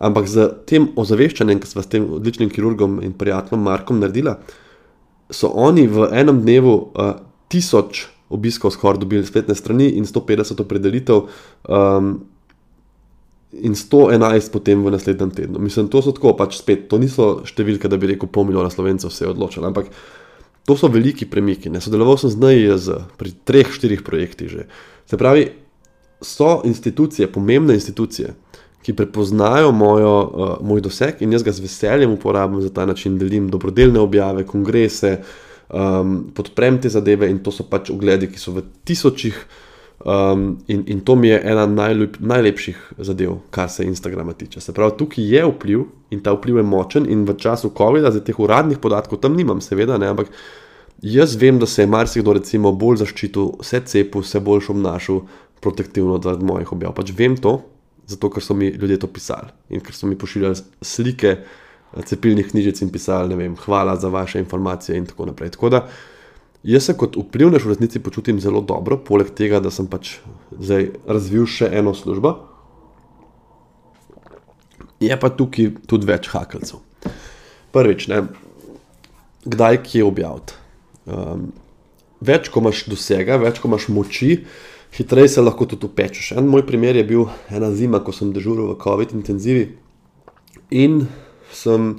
Ampak z tem ozaveščanjem, ki smo s tem odličnim kirurgom in prijateljem Markom naredili, so oni v enem dnevu uh, tisoč obiskov skoraj dobili spletne strani in 150 opredelitev. Um, In 111 potem v naslednjem tednu. Mislim, to so tako, pač spet, to niso številke, da bi rekel, pol milijona slovencev se je odločilo, ampak to so veliki premiki. Ne? Sodeloval sem z NIJZ pri treh, štirih projektih že. Se pravi, so institucije, pomembne institucije, ki prepoznajo mojo, uh, moj doseg in jaz ga z veseljem uporabljam za ta način, delim dobrodelne objave, kongrese, um, podprem te zadeve in to so pač ogledi, ki so v tisočih. Um, in, in to mi je ena najlep, najlepših zadev, kar se Instagrama tiče. Se pravi, tukaj je vpliv in ta vpliv je močen, in v času COVID-a, zdaj teh uradnih podatkov tam nimam, seveda, ne, ampak jaz vem, da se je marsikdo recimo bolj zaščitil, vse cepil, vse bolj obnašal protektivno od mojih objav. Pač vem to, zato ker so mi ljudje to pisali in ker so mi pošiljali slike cepilnih knjižic in pisali, ne vem, hvala za vaše informacije in tako naprej. Tako da jaz se kot vplivnež v resnici počutim zelo dobro, poleg tega, da sem pač zdaj razvil še eno službo. Je pa tukaj tudi več hakalcev. Prvič, ne, kdaj kje objaviti. Um, več, ko imaš dosega, več, ko imaš moči, hitreje se lahko tudi upečeš. En moj primer je bil ena zima, ko sem dežuril v COVID intenzivi in sem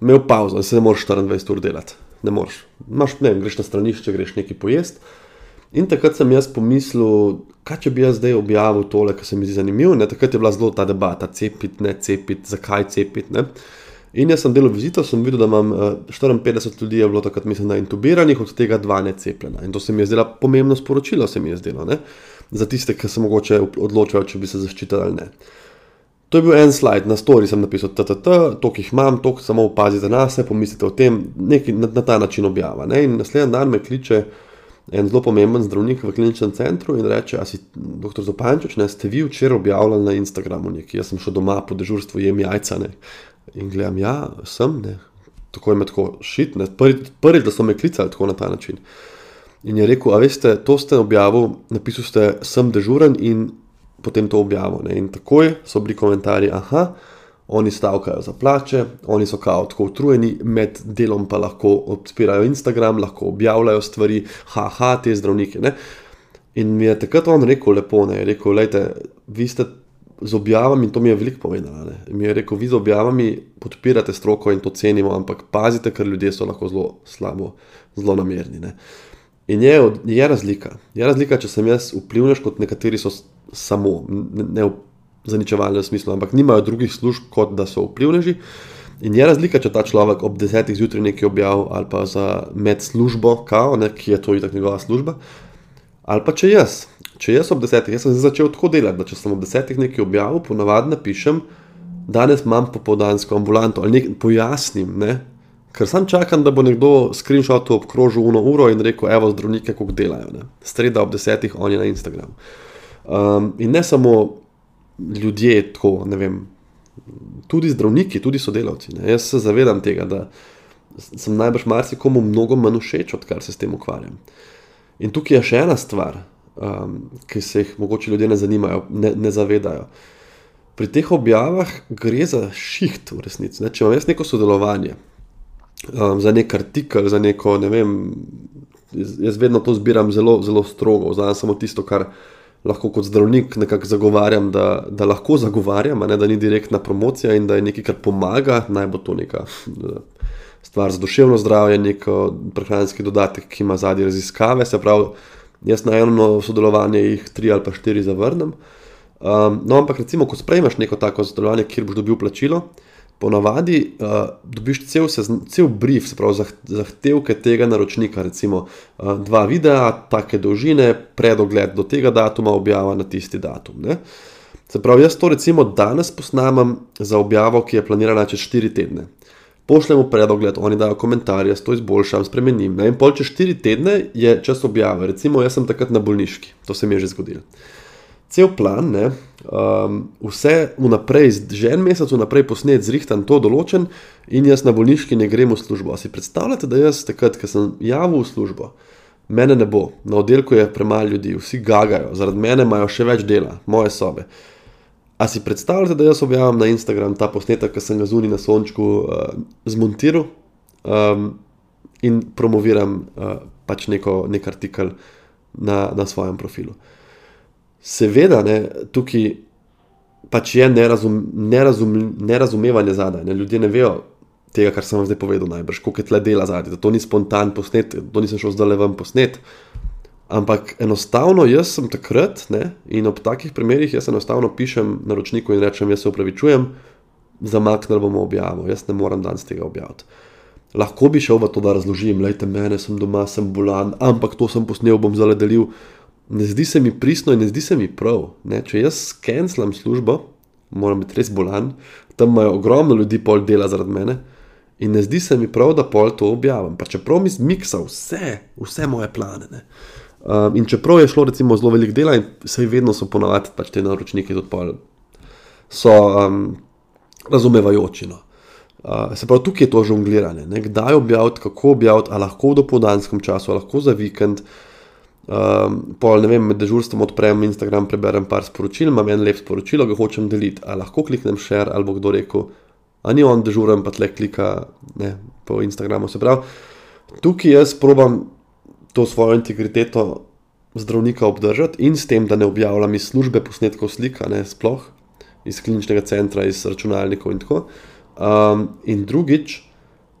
imel pauzo, da se ne moreš 24 ur delati. Ne moreš. Maš, ne, greš na stranišče, greš nekaj pojesti. In takrat sem jaz pomislil, kaj če bi jaz zdaj objavil tole, kar se mi zdi zanimivo. Ne? Takrat je bila zelo ta debata, cepiti, ne cepiti, zakaj cepiti. In jaz sem delal vizito, sem videl, da imam 54 eh, ljudi, je bilo takrat, mislim, da intubiranih, od tega dva necepljena. In to se mi je zdelo pomembno sporočilo, se mi je zdelo, ne? za tiste, ki se mogoče odločajo, če bi se zaščitili ali ne. To je bil en slide, na stori sem napisal, da to, jih imam, to samo opazite na sebe, pomislite o tem, nekaj na, na ta način objava. Ne? In naslednji dan me kliče en zelo pomemben zdravnik v kliničnem centru in reče: A si doktor Zopančič, ne ste vi včeraj objavljali na Instagramu nekaj, jaz sem šel doma po dežurstvu, jem jajca. Ne? In gledam, ja, sem, ne. tako je me tako šit, prvič, prvi, da so me klicali tako na ta način. In je rekel, a veste, to ste objavili, napisali ste, sem dežuren in potem to objavil. In takoj so bili komentarji, aha, oni stavkajo za plače, oni so kao tako utrujeni, med delom pa lahko odpirajo Instagram, lahko objavljajo stvari, haha, te zdravnike. Ne? In mi je takrat on rekel, lepo, ne, rekel, lejte, vi ste z objavami, in to mi je veliko povedalo. Mi je rekel, vi z objavami podpirate stroko in to cenimo, ampak pazite, ker ljudje so lahko zelo slabo, zelo namerni. Ne. In je, je razlika. Je razlika, če sem jaz vplivnež, kot nekateri so samo, ne, v zaničevalnem smislu, ampak nimajo drugih služb, kot da so vplivneži. In je razlika, če ta človek ob desetih zjutraj nekaj objavi ali pa za med službo, kao, ne, ki je to itak njegova služba, ali pa če jaz če jaz ob desetih, jaz sem začel tako delati, da če sem ob desetih nekaj objavil, ponavadi napišem, danes imam popoldansko ambulanto ali nekaj pojasnim. Ne? Ker sem čakal, da bo nekdo screenshot obkrožil eno uro in rekel: Evo, zdravnike, kako delajo. Ne? Sreda ob desetih, oni na Instagramu. Um, in ne samo ljudje, tako, ne vem, tudi zdravniki, tudi sodelavci. Ne? Jaz se zavedam tega, da sem najbrž marsikomu mnogo manj všeč, odkar se s tem ukvarjam. In tukaj je še ena stvar, um, ki se jih morda ljudje ne zanimajo, ne, ne zavedajo. Pri teh objavah gre za šiht, v resnici. Ne? Če imam jaz neko sodelovanje, um, za nek artikel, za neko, ne vem, jaz, jaz vedno to zbiram zelo, zelo strogo, znam samo tisto, kar lahko kot zdravnik nekako zagovarjam, da, da lahko zagovarjam, ne, da ni direktna promocija in da je nekaj, kar pomaga, naj bo to neka. Stvar za duševno zdravje, nek prehranski dodatek, ki ima zadnje raziskave, se pravi, jaz na eno sodelovanje jih tri ali pa štiri zavrnem. Um, no, ampak recimo, ko sprejmeš neko tako sodelovanje, kjer boš dobil plačilo, ponavadi uh, dobiš cel, cel brief, se pravi zahtevke tega naročnika, recimo uh, dva videa, take dolžine, predogled do tega datuma, objava na tisti datum. Ne? Se pravi, jaz to recimo danes posnamem za objavo, ki je planirana čez 4 tedne. Pošljemo predogled, oni dajo komentarje, to izboljšam, spremenim. Ne? In pol čez 4 tedne je čas objave, recimo jaz sem takrat na bolniški, to se mi je že zgodilo cel plan, ne, um, vse vnaprej, že en mesec vnaprej posnet, zrihtan, to določen, in jaz na bolniški ne grem v službo. A si predstavljate, da jaz takrat, ko sem javil v službo, mene ne bo, na oddelku je premalo ljudi, vsi gagajo, zaradi mene imajo še več dela, moje sobe. A si predstavljate, da jaz objavim na Instagram ta posnetek, ki sem ga zunaj na sončku uh, zmontiral um, in promoviram uh, pač neko, nek artikel na, na svojem profilu. Seveda, ne, tukaj pač je nerazum, nerazum, nerazumevanje zadaj. Ne. Ljudje ne vejo tega, kar sem vam zdaj povedal, najbrž, koliko je tle dela zadaj. To ni spontan posnet, to nisem šel zdaj le vam posnet. Ampak enostavno jaz sem takrat ne, in ob takih primerih jaz enostavno pišem naročniku in rečem: Jaz se upravičujem, zamaknil bomo objavo, jaz ne morem danes tega objaviti. Lahko bi šel v to, da razložim, lejte, mene sem doma, sem bolan, ampak to sem posnel, bom zaledelil ne zdi se mi pristno in ne zdi se mi prav. Ne? Če jaz skenclam službo, moram biti res bolan, tam imajo ogromno ljudi pol dela zaradi mene. In ne zdi se mi prav, da pol to objavim. Pa čeprav mi zmiksa vse, vse moje plane. Um, in čeprav je šlo recimo zelo veliko dela, in vse vedno so ponavadi pač te naročniki tudi pol, so um, razumevajoči. No. Uh, se pravi, tukaj je to žongliranje. Ne? Kdaj objaviti, kako objaviti, ali lahko v dopoldanskem času, ali lahko za vikend. Um, pol, ne vem, med dežurstvom odprem Instagram, preberem par sporočil, imam en lep sporočilo, ga hočem deliti. Ali lahko kliknem share, ali bo kdo rekel, a ni on dežuren, pa tle klika ne, po Instagramu. Se pravi, tukaj jaz probam to svojo integriteto zdravnika obdržati in s tem, da ne objavljam iz službe posnetkov slika, ne sploh iz kliničnega centra, iz računalnikov in tako. Um, in drugič,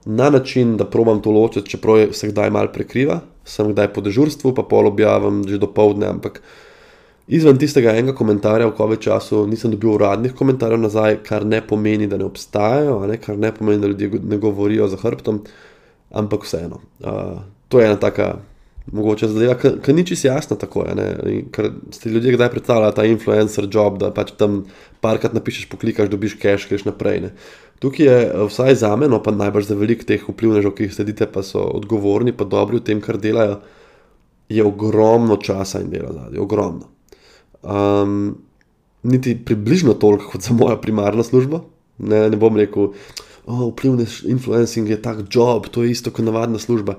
na način, da probam to ločiti, čeprav se kdaj mal prekriva sem kdaj po dežurstvu, pa pol objavim že do povdne, ampak izven tistega enega komentarja v COVID času nisem dobil uradnih komentarjev nazaj, kar ne pomeni, da ne obstajajo, ne? kar ne pomeni, da ljudje ne govorijo za hrbtom, ampak vseeno. Uh, to je ena taka. Mogoče zadeva, ki ni čisto jasna tako. Je, ker ste ljudje kdaj predstavljali ta influencer job, da pač tam parkrat napišeš, poklikaš, dobiš cache, greš naprej. Ne. Tukaj je eh, vsaj za me, no pa najbrž za velik teh vplivnežov, ki jih sedite, pa so odgovorni, pa dobri v tem, kar delajo, je ogromno časa in dela zadnji, ogromno. Um, niti približno toliko kot za moja primarna služba. Ne, ne bom rekel, oh, vplivni influencing je tak job, to je isto kot navadna služba.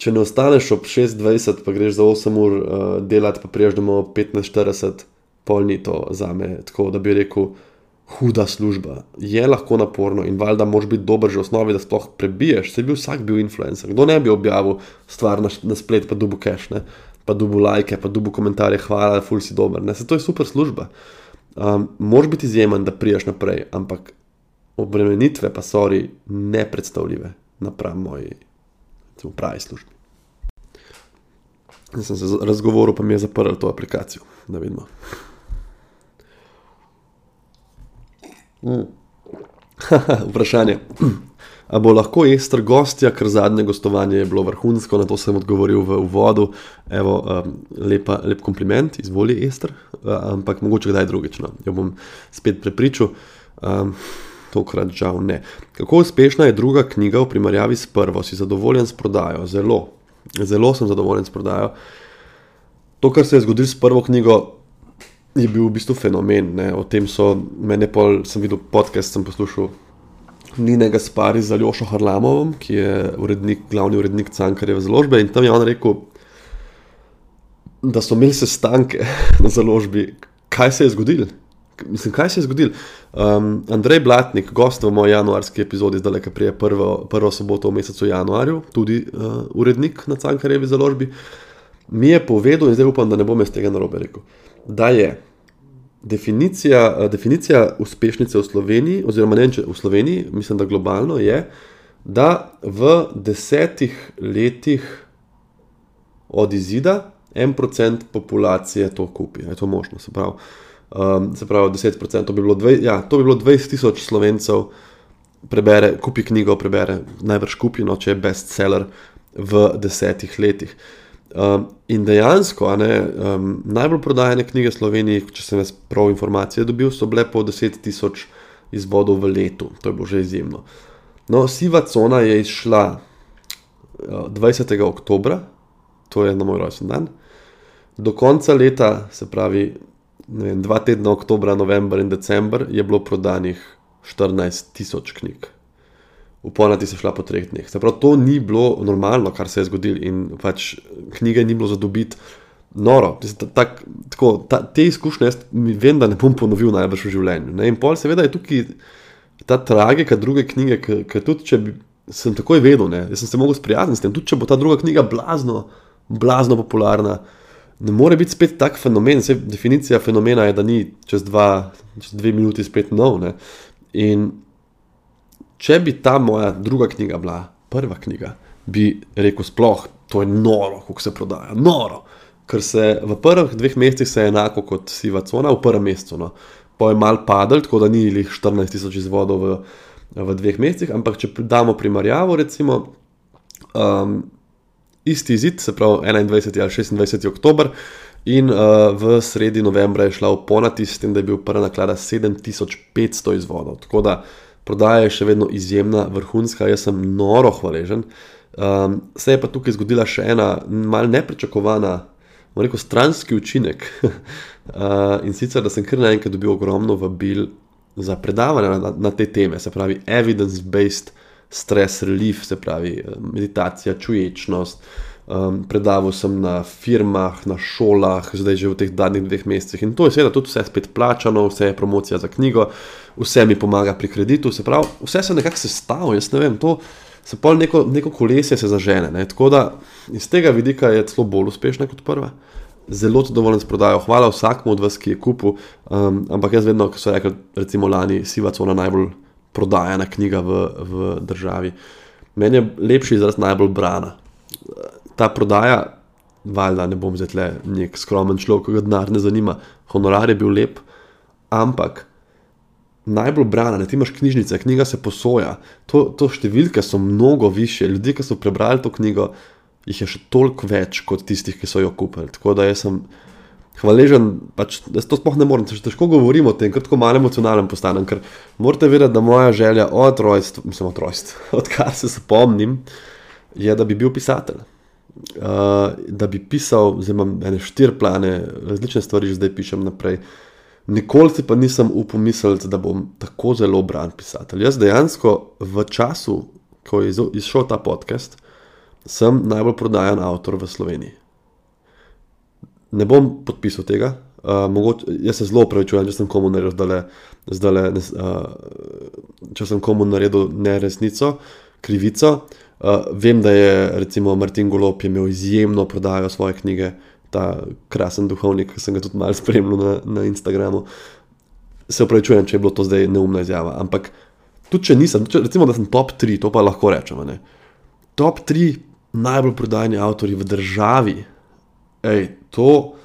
Če ne ostaneš ob 26, pa greš za 8 ur uh, delati, pa priješ domov 15-40, pol ni to za me, tako da bi rekel huda služba, je lahko naporno in valjda moraš biti dober že v osnovi, da sploh prebiješ. Se bi vsak bil influencer. Kdo ne bi objavil stvar na, na splet, pa dubu cache, ne? pa dubu like, pa dubu komentarje, hvala, ful si dober. Ne? Se to je super služba. Um, moraš biti izjemen, da priješ naprej, ampak obremenitve pa so nepredstavljive napram moji pravi službi. Jaz sem se razgovoril, pa mi je zaprl to aplikacijo, da vidimo. Mm. Vprašanje. A bo lahko Ester gostja, ker zadnje gostovanje je bilo vrhunsko, na to sem odgovoril v uvodu. Evo, um, lepa, lep kompliment, izvoli Ester, uh, ampak mogoče kdaj drugič. No. Jo bom spet prepričal, um, tokrat žal ne. Kako uspešna je druga knjiga v primerjavi s prvo? Si zadovoljen s prodajo? Zelo, zelo sem zadovoljen s prodajo. To, kar se je zgodilo s prvo knjigo, je bil v bistvu fenomen. Ne. O tem so meni pol, sem videl podcast, sem poslušal Ninega Spari z Aljošo Harlamovom, ki je urednik, glavni urednik Cankarjeve založbe. In tam je on rekel, da so imeli sestanke na založbi, kaj se je zgodilo, Mislim, kaj se je zgodilo? Um, Andrej Blatnik, gost v moji januarski epizodi, zdaj le, ki prije prvo, prvo soboto v mesecu januarju, tudi uh, urednik na Cankarjevi založbi, mi je povedal, in zdaj upam, da ne bom jaz tega narobe rekel, da je definicija, uh, definicija uspešnice v Sloveniji, oziroma ne v Sloveniji, mislim, da globalno je, da v desetih letih od izida en procent populacije to kupi. Je to možno, se pravi um, se pravi 10%, to bi bilo, dve, ja, to bi bilo 20 tisoč slovencev, prebere, kupi knjigo, prebere najbrž kupino, če je bestseller v desetih letih. Um, in dejansko, ne, um, najbolj prodajene knjige v Sloveniji, če sem jaz prav informacije dobil, so bile po 10 tisoč izvodov v letu, to je bilo že izjemno. No, siva cona je izšla uh, 20. oktober, to je na moj rojsten dan, do konca leta, se pravi vem, dva tedna, oktober, november in december, je bilo prodanih 14 tisoč knjig. Uponati se šla po treh dneh. Se pravi, to ni bilo normalno, kar se je zgodilo, in pač knjige ni bilo za dobiti. Noro, tak, tako, ta, te izkušnje jaz vem, da ne bom ponovil največ v življenju. Ne? In pol, seveda, je tukaj ta tragika druge knjige, ki tudi če bi, sem takoj vedel, ne? jaz sem se mogel sprijazniti s tem, tudi če bo ta druga knjiga blazno, blazno popularna ne more biti spet tak fenomen. Vse definicija fenomena je, da ni čez, dva, čez dve minuti spet nov. Ne? In če bi ta moja druga knjiga bila prva knjiga, bi rekel, sploh to je noro, kako se prodaja. Noro. Ker se v prvih dveh mesecih se je enako kot siva cona, v prvem mesecu. No. Pa je mal padel, tako da ni jih 14 tisoč izvodov v, v dveh mesecih, ampak če damo primerjavo, recimo. Um, isti zid, se pravi 21. ali 26. oktober. In uh, v sredi novembra je šla v Ponati, s tem, da je bil prva naklada 7500 izvodov. Tako da prodaja je še vedno izjemna, vrhunska, jaz sem noro hvaležen. Um, se je pa tukaj zgodila še ena mal nepričakovana, rekel, stranski učinek. uh, in sicer, da sem kar naenkrat dobil ogromno vabil za predavanje na, na te teme, se pravi evidence-based stres relief, se pravi eh, meditacija, čuječnost. Um, predaval sem na firmah, na šolah, zdaj že v teh zadnjih dveh mesecih. In to je seveda tudi vse spet plačano, vse je promocija za knjigo, vse mi pomaga pri kreditu, se pravi, vse se nekako sestavlja, jaz ne vem, to se pa neko, neko kolesje se zažene. Ne? Tako da iz tega vidika je celo bolj uspešna kot prva. Zelo zadovoljen s prodajo, hvala vsakmu od vas, ki je kupil, um, ampak jaz vedno, ko so rekli, recimo lani, siva cona najbolj prodajana knjiga v, v državi. Meni je lepši izraz najbolj brana. Ta prodaja, valjda ne bom zdaj nek skromen človek, ki ga denar ne zanima, honorar je bil lep, ampak najbolj brana, ne ti imaš knjižnice, knjiga se posoja. To, to številke so mnogo više, ljudje, ki so prebrali to knjigo, jih je še toliko več kot tistih, ki so jo kupili. Tako da jaz sem hvaležen, pač, da se to sploh ne morem, težko govorim o tem, ker tako malo emocionalen postanem. Ker morate vedeti, da moja želja od rojstva, mislim, od rojstva, odkar se spomnim, je, da bi bil pisatelj. Uh, da bi pisal, zdaj imam ene štiri plane, različne stvari, že zdaj pišem naprej. Nikoli si pa nisem upal misliti, da bom tako zelo bran pisatelj. Jaz dejansko v času, ko je izšel ta podcast, sem najbolj prodajan avtor v Sloveniji ne bom podpisal tega. Uh, mogoče, jaz se zelo upravičujem, če sem komu naredil, zdale, zdale, uh, če sem komu naredil neresnico, krivico. Uh, vem, da je recimo Martin Golop imel izjemno prodajo svoje knjige, ta krasen duhovnik, ki sem ga tudi malo spremljal na, na Instagramu. Se upravičujem, če je bilo to zdaj neumna izjava. Ampak tudi če nisem, če, recimo, da sem top 3, to pa lahko rečemo. Ne? Top 3 najbolj prodajni avtori v državi ej, to,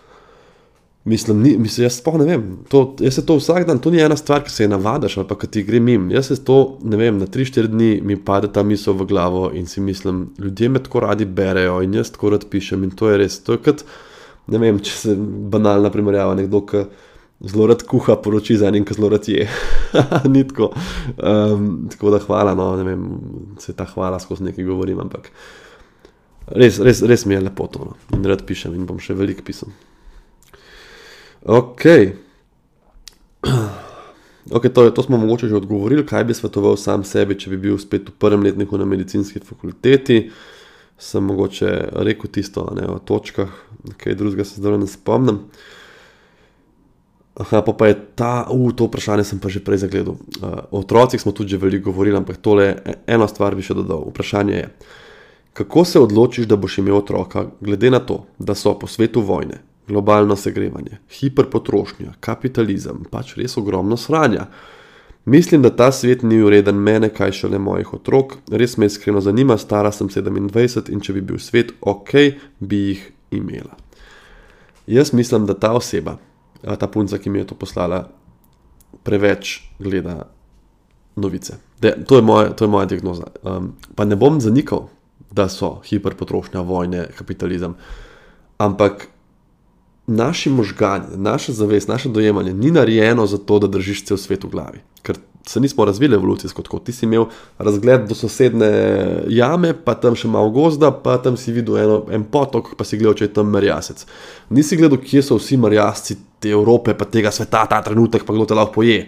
mislim, ni, mislim, jaz sploh ne vem. To, jaz se to vsak dan, to ni ena stvar, ki se je navadiš ali pa ki ti gre mim. Jaz se to, ne vem, na 3-4 dni mi pade ta misel v glavo in si mislim, ljudje me tako radi berejo in jaz tako rad pišem in to je res. To je kot, ne vem, če se banalna primerjava, nekdo, ki. Zelo rad kuha, poroči za enim, ki zelo rad je. Ni tako. Um, tako da hvala, no, ne vem, se ta hvala skozi nekaj govorim, ampak Res, res, res mi je lepo to. No. In rad pišem in bom še veliko pisal. Ok. okay to, to smo mogoče že odgovorili, kaj bi svetoval sam sebi, če bi bil spet v prvem letniku na medicinski fakulteti. Sem mogoče rekel tisto ne, o točkah, kaj drugega se zdaj ne spomnim. Aha, pa, pa je ta, uh, to vprašanje sem pa že prej zagledal. Uh, o otrocih smo tudi že veliko govorili, ampak tole eno stvar bi še dodal. Vprašanje je, kako se odločiš, da boš imel otroka, glede na to, da so po svetu vojne, globalno segrevanje, hiperpotrošnja, kapitalizem, pač res ogromno sranja. Mislim, da ta svet ni ureden mene, kaj šele mojih otrok. Res me iskreno zanima, stara sem 27 in če bi bil svet ok, bi jih imela. Jaz mislim, da ta oseba, ta punca, ki mi je to poslala, preveč gleda novice. De, to, je moja, to je moja diagnoza. Um, pa ne bom zanikal, da so hiperpotrošnja, vojne, kapitalizem. Ampak naši možgani, naša zavest, naše dojemanje ni narejeno za to, da držiš cel svet v glavi. Ker se nismo razvili evolucijsko tako. Ti si imel razgled do sosedne jame, pa tam še malo gozda, pa tam si videl eno, en potok, pa si gledal, če je tam merjasec. Nisi gledal, kje so vsi merjasci te Evrope, pa tega sveta, ta trenutek, pa kdo te lahko poje.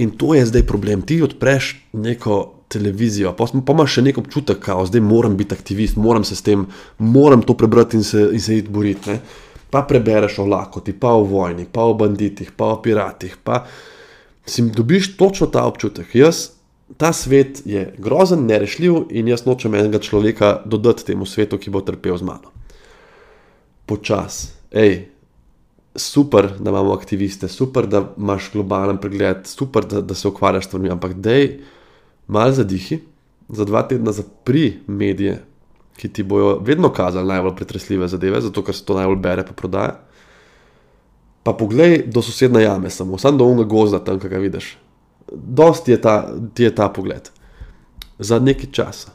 In to je zdaj problem. Ti odpreš neko televizijo, pa, pa imaš še nek občutek, da zdaj moram biti aktivist, moram se s tem, moram to prebrati in se, in se iti boriti. Pa prebereš o lakoti, pa o vojni, pa o banditih, pa o piratih. Pa si dobiš točno ta občutek. Jaz, ta svet je grozen, nerešljiv in jaz nočem enega človeka dodati temu svetu, ki bo trpel z mano. Počas, hej, super, da imamo aktiviste, super, da imaš globalen pregled, super, da, da se ukvarjaš s stvarmi, ampak dej malo zadihi, za dva tedna zapri medije, ki ti bojo vedno kazali najbolj pretresljive zadeve, zato ker se to najbolj bere in prodaja. Pa poglej do sosedne jame, samo, samo do unga gozda tam, kaj ga vidiš. Dosti je ta, ti je ta pogled. Za nekaj časa.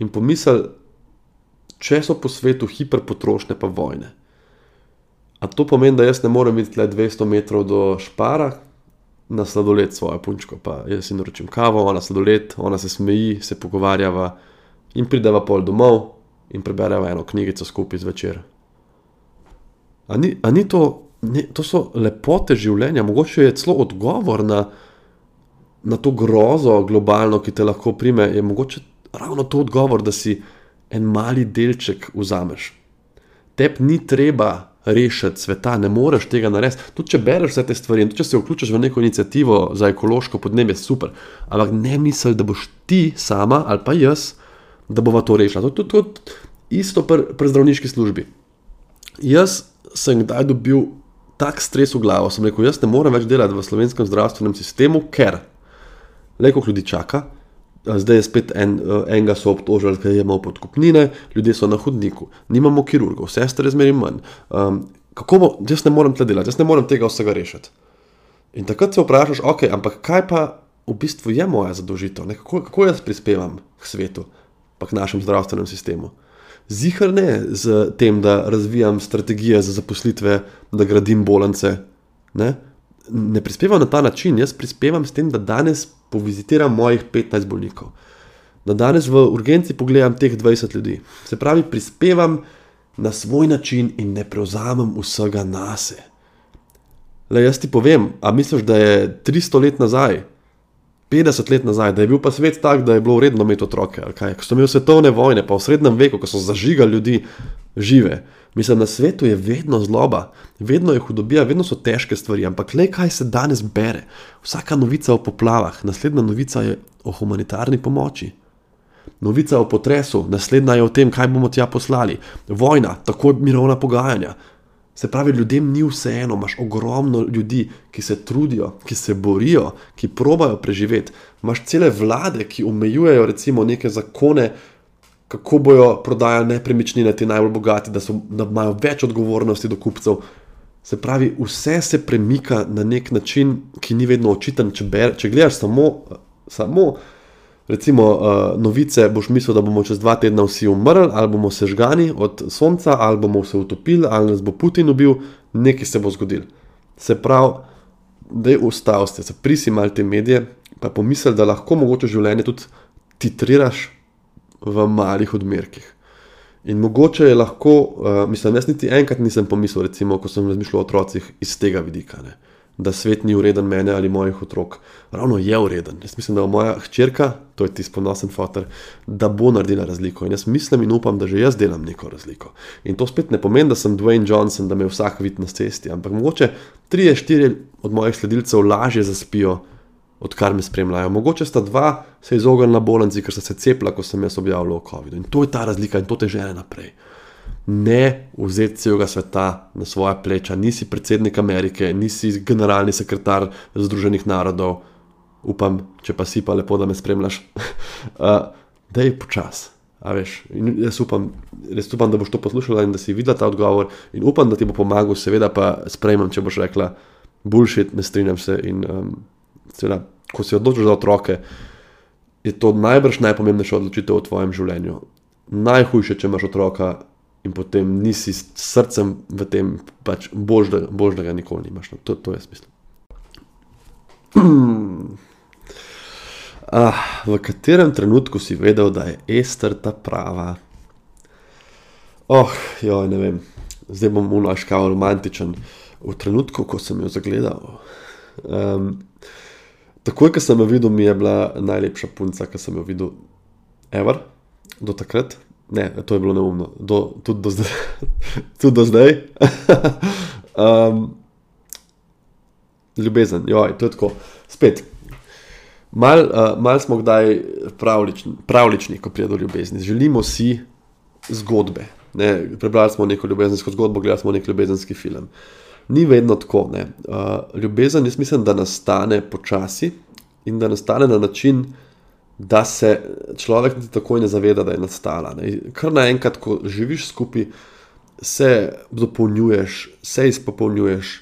In pomisel, če so po svetu hiperpotrošne pa vojne. A to pomeni, da jaz ne morem iti le 200 metrov do špara na sladoled svojo punčko. Pa jaz si naročim kavo, ona sladoled, ona se smeji, se pogovarjava in prideva pol domov in prebereva eno knjigico skupaj zvečer. A ni, ni to, ne, to so lepote življenja, mogoče je celo odgovor na, na to grozo globalno, ki te lahko prime, je mogoče ravno to odgovor, da si en mali delček vzameš. Tep ni treba rešiti sveta, ne moreš tega narediti. Tudi če bereš vse te stvari in če se vključiš v neko inicijativo za ekološko podnebje, super. Ampak ne misli, da boš ti sama ali pa jaz, da bova to rešila. To je tudi isto pri pr zdravniški službi. Jaz sem kdaj dobil tak stres v glavo, sem rekel, jaz ne morem več delati v slovenskem zdravstvenem sistemu, ker le koliko ljudi čaka. Zdaj je spet en, enega so obtožili, ker je imel podkupnine, ljudje so na hodniku, nimamo kirurgov, sestre je zmeraj manj. Um, kako bo, jaz ne morem tle delati, jaz ne morem tega vsega rešiti. In takrat se vprašaš, ok, ampak kaj pa v bistvu je moja zadolžitev, kako, kako jaz prispevam k svetu, pa k našemu zdravstvenemu sistemu. Zihar ne z tem, da razvijam strategije za zaposlitve, da gradim bolnice. Ne? ne prispevam na ta način, jaz prispevam s tem, da danes povizitiram mojih 15 bolnikov, da danes v urgenci pogledam teh 20 ljudi. Se pravi, prispevam na svoj način in ne prevzamem vsega na sebe. Le jaz ti povem, a misliš, da je 300 let nazaj, 50 let nazaj, da je bil pa svet tak, da je bilo uredno imeti otroke, ko so imeli svetovne vojne, pa v srednjem veku, ko so zažigali ljudi žive. Mislim, na svetu je vedno zloba, vedno je hudobija, vedno so težke stvari, ampak le kaj se danes bere. Vsaka novica o poplavah, naslednja novica je o humanitarni pomoči. Novica o potresu, naslednja je o tem, kaj bomo tja poslali. Vojna, tako mirovna pogajanja. Se pravi, ljudem ni vseeno, imaš ogromno ljudi, ki se trudijo, ki se borijo, ki probajo preživeti. Imáš cele vlade, ki omejujejo recimo neke zakone, kako bojo prodajali nepremičnine, ti najbolj bogati, da, so, da imajo več odgovornosti do kupcev. Se pravi, vse se premika na nek način, ki ni vedno očiten. Če, ber, če gledaš samo, samo recimo, uh, novice, boš mislil, da bomo čez dva tedna vsi umrli, ali bomo sežgani od sonca, ali bomo se utopili, ali nas bo Putin ubil, nekaj se bo zgodilo. Se pravi, da je ustavljen, se prisi malo te medije, pa pomisli, da lahko mogoče življenje tudi titriraš v malih odmerkih. In mogoče je lahko, uh, mislim, jaz niti enkrat nisem pomislil, recimo, ko sem razmišljal o otrocih iz tega vidika. Ne. Da svet ni ureden mene ali mojih otrok. Ravno je ureden. Jaz mislim, da bo moja hčerka, to je ti sponosen fotor, da bo naredila razliko. In jaz mislim in upam, da že jaz delam neko razliko. In to spet ne pomeni, da sem Dwayne Johnson, da me vsak vidi na cesti, ampak mogoče tri, štiri od mojih sledilcev lažje zaspijo, odkar me spremljajo. Mogoče sta dva se izognila bolnici, ker so se cepila, ko sem jaz objavljal o COVID-u. In to je ta razlika in to te žene naprej ne vzeti celega sveta na svoje pleča, nisi predsednik Amerike, nisi generalni sekretar Združenih narodov, upam, če pa si pa lepo, da me spremljaš, uh, da je počas. Jaz upam, res upam, da boš to poslušala in da si videla ta odgovor, in upam, da ti bo pomagal, seveda pa sprejmem, če boš rekla, bullshit, ne strinjam se. In, um, seveda, ko si odločiš za otroke, je to najbrž najpomembnejša odločitev v tvojem življenju. Najhujše, če imaš otroka, in potem nisi s srcem v tem, pač bož, da, bož, da ga nikoli nimaš. No, to, to je smisel. ah, v katerem trenutku si vedel, da je Ester ta prava? Oh, jo, ne vem, zdaj bom unaškal romantičen. V trenutku, ko sem jo zagledal. Um, takoj, ko sem jo videl, mi je bila najlepša punca, ki sem jo videl, ever, do takrat. Ne, to je bilo neumno, do, tudi do zdaj. tudi do zdaj. um, ljubezen, joj, to je tako. Spet. Mal, uh, mal smo kdaj pravlični, pravlični ko pride do ljubezni. Želimo si zgodbe. Ne, prebrali smo neko ljubezensko zgodbo, gledali smo nek ljubezenski film. Ni vedno tako. Uh, ljubezen, jaz mislim, da nastane počasi in da nastane na način, da se človek niti tako ne zaveda, da je nastala. Ne. Kar naenkrat, ko živiš skupaj, se dopolnjuješ, se izpopolnjuješ,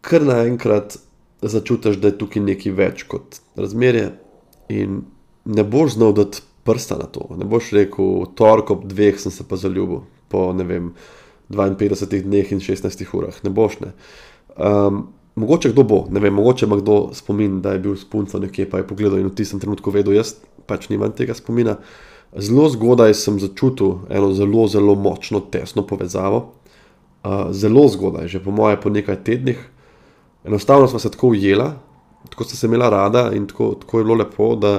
kar naenkrat začutiš, da je tukaj nekaj več kot razmerje, in ne boš znal dati prsta na to. Ne boš rekel, torek ob dveh sem se pa zaljubil, po ne vem, 52 dneh in 16 urah. Ne boš ne. Um, Mogoče kdo bo, ne vem, mogoče ima kdo spomin, da je bil s punco nekje, pa je pogledal in v tistem trenutku vedel, jaz pač nimam tega spomina. Zelo zgodaj sem začutil eno zelo, zelo močno, tesno povezavo. Uh, zelo zgodaj, že po moje, po nekaj tednih. Enostavno smo se tako ujela, tako se imela rada in tako, tako je bilo lepo, da,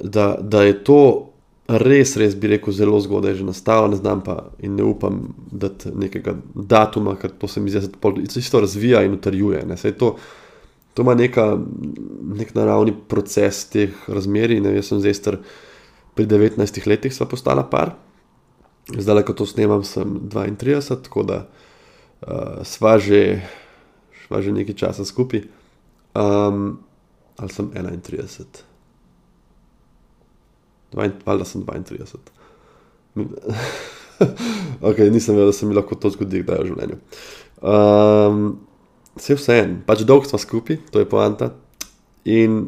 da, da je to res, res bi rekel, zelo zgodaj že nastalo, ne znam pa in ne upam dati nekega datuma, ker to se mi zdi, da se isto razvija in utrjuje. To, to ima neka, nek naravni proces teh razmerij. Ne, jaz sem zdaj star, pri 19 letih sva postala par, zdaj, ko to snemam, sem 32, tako da uh, sva, že, sva že nekaj časa skupaj. Um, ali sem 31 ali da sem 32. ok, nisem vedel, da se mi lahko to zgodi, da je v življenju. Um, vse vse en, pač dolgo smo skupaj, to je poanta. In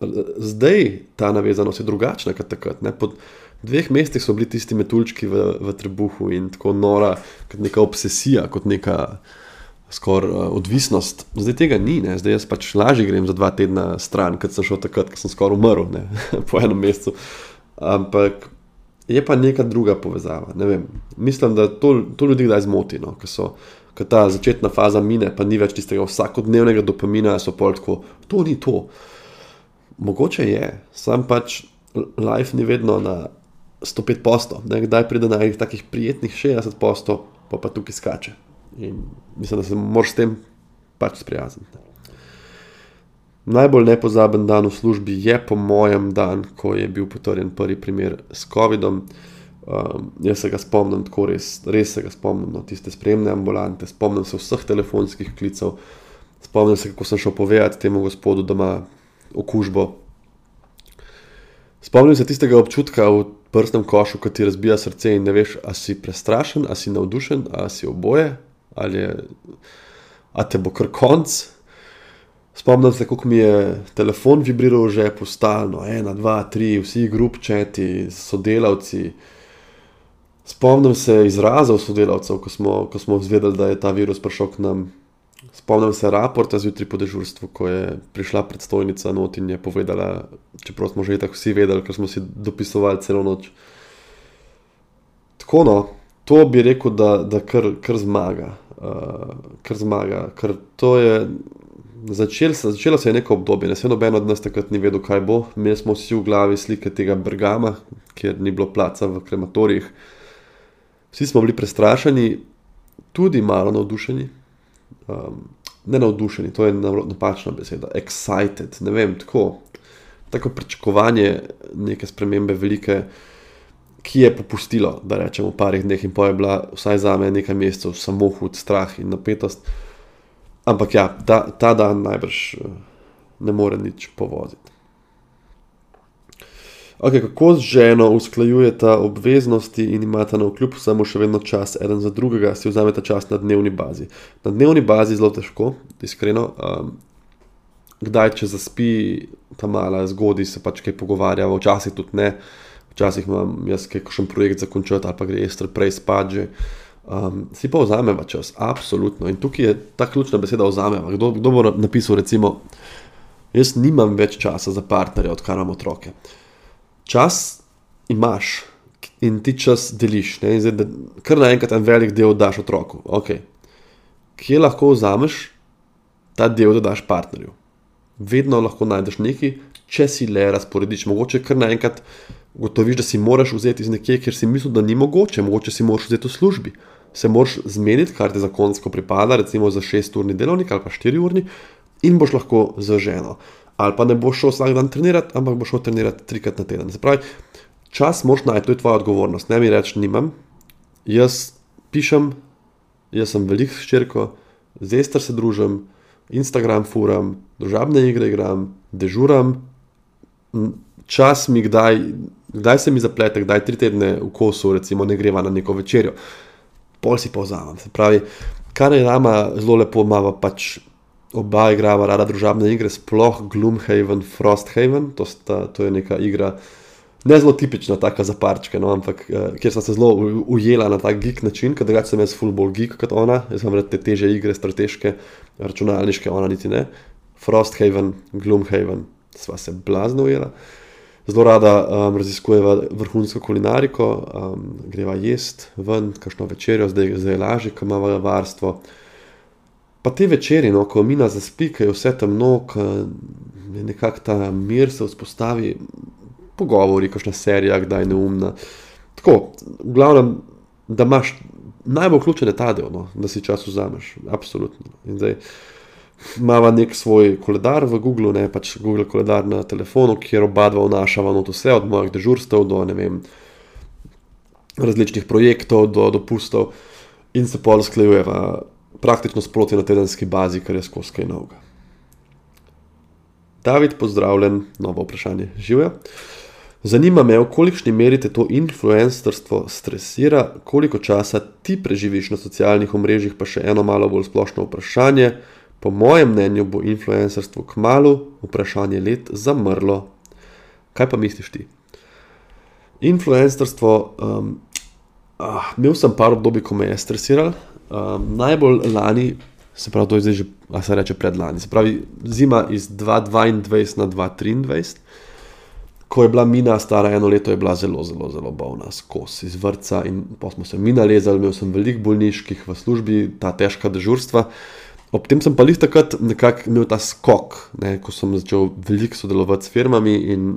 zdaj ta navezanost je drugačna kot takrat. Ne? Po dveh mestih so bili tisti metulčki v, v trebuhu in tako nora, kot neka obsesija, kot neka skoraj uh, odvisnost. Zdaj tega ni, ne? zdaj jaz pač lažje grem za dva tedna stran, kot sem šel takrat, ko sem skoraj umrl ne? po enem mesecu. Ampak je pa neka druga povezava. Ne Mislim, da to, to ljudi kdaj zmoti, no? ker ta začetna faza mine, pa ni več tistega vsakodnevnega dopamina, so pol tako, to ni to. Mogoče je, sam pač life ni vedno na 105 posto, kdaj pride na nekih takih prijetnih 60 posto, pa pa tukaj skače. In mislim, da se moraš s tem pač sprijazniti. Najbolj nepozaben dan v službi je, po mojem, dan, ko je bil potrjen prvi primer s COVID-om. Um, jaz se ga spomnim, tako res, res se ga spomnim, no, tiste spremne ambulante, spomnim se vseh telefonskih klicev, spomnim se, kako sem šel povedati temu gospodu, da ima okužbo. Spomnim se tistega občutka v prstem košu, ko ti razbija srce in ne veš, ali si prestrašen, ali si navdušen, ali si oboje, ali je, a te bo kar konc. Spomnim se, kako mi je telefon vibriral že postalno, ena, dva, tri, vsi grupčeti, sodelavci. Spomnim se izrazov sodelavcev, ko smo, ko smo zvedeli, da je ta virus prišel k nam. Spomnim se raporta zjutraj po dežurstvu, ko je prišla predstojnica not in je povedala, čeprav smo že tako vsi vedeli, ker smo si dopisovali celo noč. Tako no, to bi rekel, da, da kar, kar zmaga. Uh, kar zmaga. Ker to je. Začel, začelo se je neko obdobje, ne se noben od nas takrat ni vedel, kaj bo. Mi smo vsi v glavi slike tega Bergama, kjer ni bilo placa v krematorijih. Vsi smo bili prestrašeni, tudi malo navdušeni. Um, ne navdušeni, to je napačna beseda, excited, ne vem, tako. Tako pričakovanje neke spremembe, velike, ki je popustilo, da rečemo, v parih dneh in pa je bila vsaj za me nekaj mesecev samo hud strah in napetost. Ampak ja, ta, ta dan najbrž eh, ne more nič povoziti. Okay, kako z ženo usklajujete obveznosti in imate na vkljub samo še vedno čas, eden za drugega, si vzamete čas na dnevni bazi. Na dnevni bazi je zelo težko, iskreno. Um, kdaj, če zaspi, ta mala zgodi se pač kaj pogovarjava, včasih tudi ne, včasih imam jaz kakšen projekt zakončati ali pa gre ester prej spat že. Um, si pa vzameva čas, absolutno. In tukaj je ta ključna beseda vzameva. Kdo, kdo bo napisal, recimo, jaz nimam več časa za partnerje, odkar imam otroke čas imaš in ti čas deliš. Ne, zdaj, da, kar naenkrat en velik del daš otroku. Okay. Kje lahko vzameš ta del, da daš partnerju? Vedno lahko najdeš nekaj, če si le razporediš. Mogoče kar naenkrat gotoviš, da si moraš vzeti iz nekje, ker si mislil, da ni mogoče, mogoče si moraš vzeti v službi. Se moraš zmeniti, kar ti zakonsko pripada, recimo za 6-urni delovnik ali pa 4-urni, in boš lahko zaženo ali pa ne boš šel vsak dan trenirati, ampak boš šel trenirati trikrat na teden. Se pravi, čas moš najti, to je tvoja odgovornost. Ne mi reči, nimam. Jaz pišem, jaz sem velik ščirko, z Ester se družim, Instagram furam, družabne igre igram, dežuram. Čas mi kdaj, kdaj se mi zaplete, kdaj tri tedne v kosu, recimo, ne greva na neko večerjo, pol si povzamem. Se pravi, kar je nama zelo lepo, ima pač oba igrava rada družabne igre, sploh Gloomhaven, Frosthaven, to, sta, to je neka igra, ne zelo tipična, taka za parčke, no, ampak uh, kjer sem se zelo ujela na ta geek način, ker drugače sem jaz fullball geek kot ona, jaz sem rekel te teže igre, strateške, računalniške, ona niti ne. Frosthaven, Gloomhaven, sva se blazno ujela. Zelo rada um, raziskujeva vrhunsko kulinariko, um, greva jesti ven, kakšno večerjo, zdaj, zdaj je lažje, ko imamo varstvo. Pa te večeri, no, ko mina zaspi, je vse temno, ko je nekako ta mir se vzpostavi, pogovori, kakšna serija, kdaj je neumna. Tako, v glavnem, da imaš najbolj ključene ta del, no, da si čas vzameš, absolutno. In zdaj imamo nek svoj koledar v Google, ne pač Google koledar na telefonu, kjer oba dva vnašava not vse, od mojih dežurstev do ne vem, različnih projektov, do dopustov in se pol sklejujeva praktično sproti na tedenski bazi, kar je skozi kaj novega. David, pozdravljen, novo vprašanje, živijo. Zanima me, v kolikšni meri te to influencerstvo stresira, koliko časa ti preživiš na socialnih omrežjih, pa še eno malo bolj splošno vprašanje. Po mojem mnenju bo influencerstvo k malu, vprašanje let, zamrlo. Kaj pa misliš ti? Influencerstvo, um, ah, imel sem par obdobij, ko me je stresiralo, Um, najbolj lani, se pravi, to je zdaj že, a se reče predlani, se pravi, zima iz 2022 na 2023, ko je bila mina stara eno leto, je bila zelo, zelo, zelo bolna, skozi iz vrca in pa smo se mi nalezali, imel sem veliko bolniških v službi, ta težka dežurstva. Ob tem sem pa jih takrat nekako imel ta skok, ne, ko sem začel veliko sodelovati s firmami in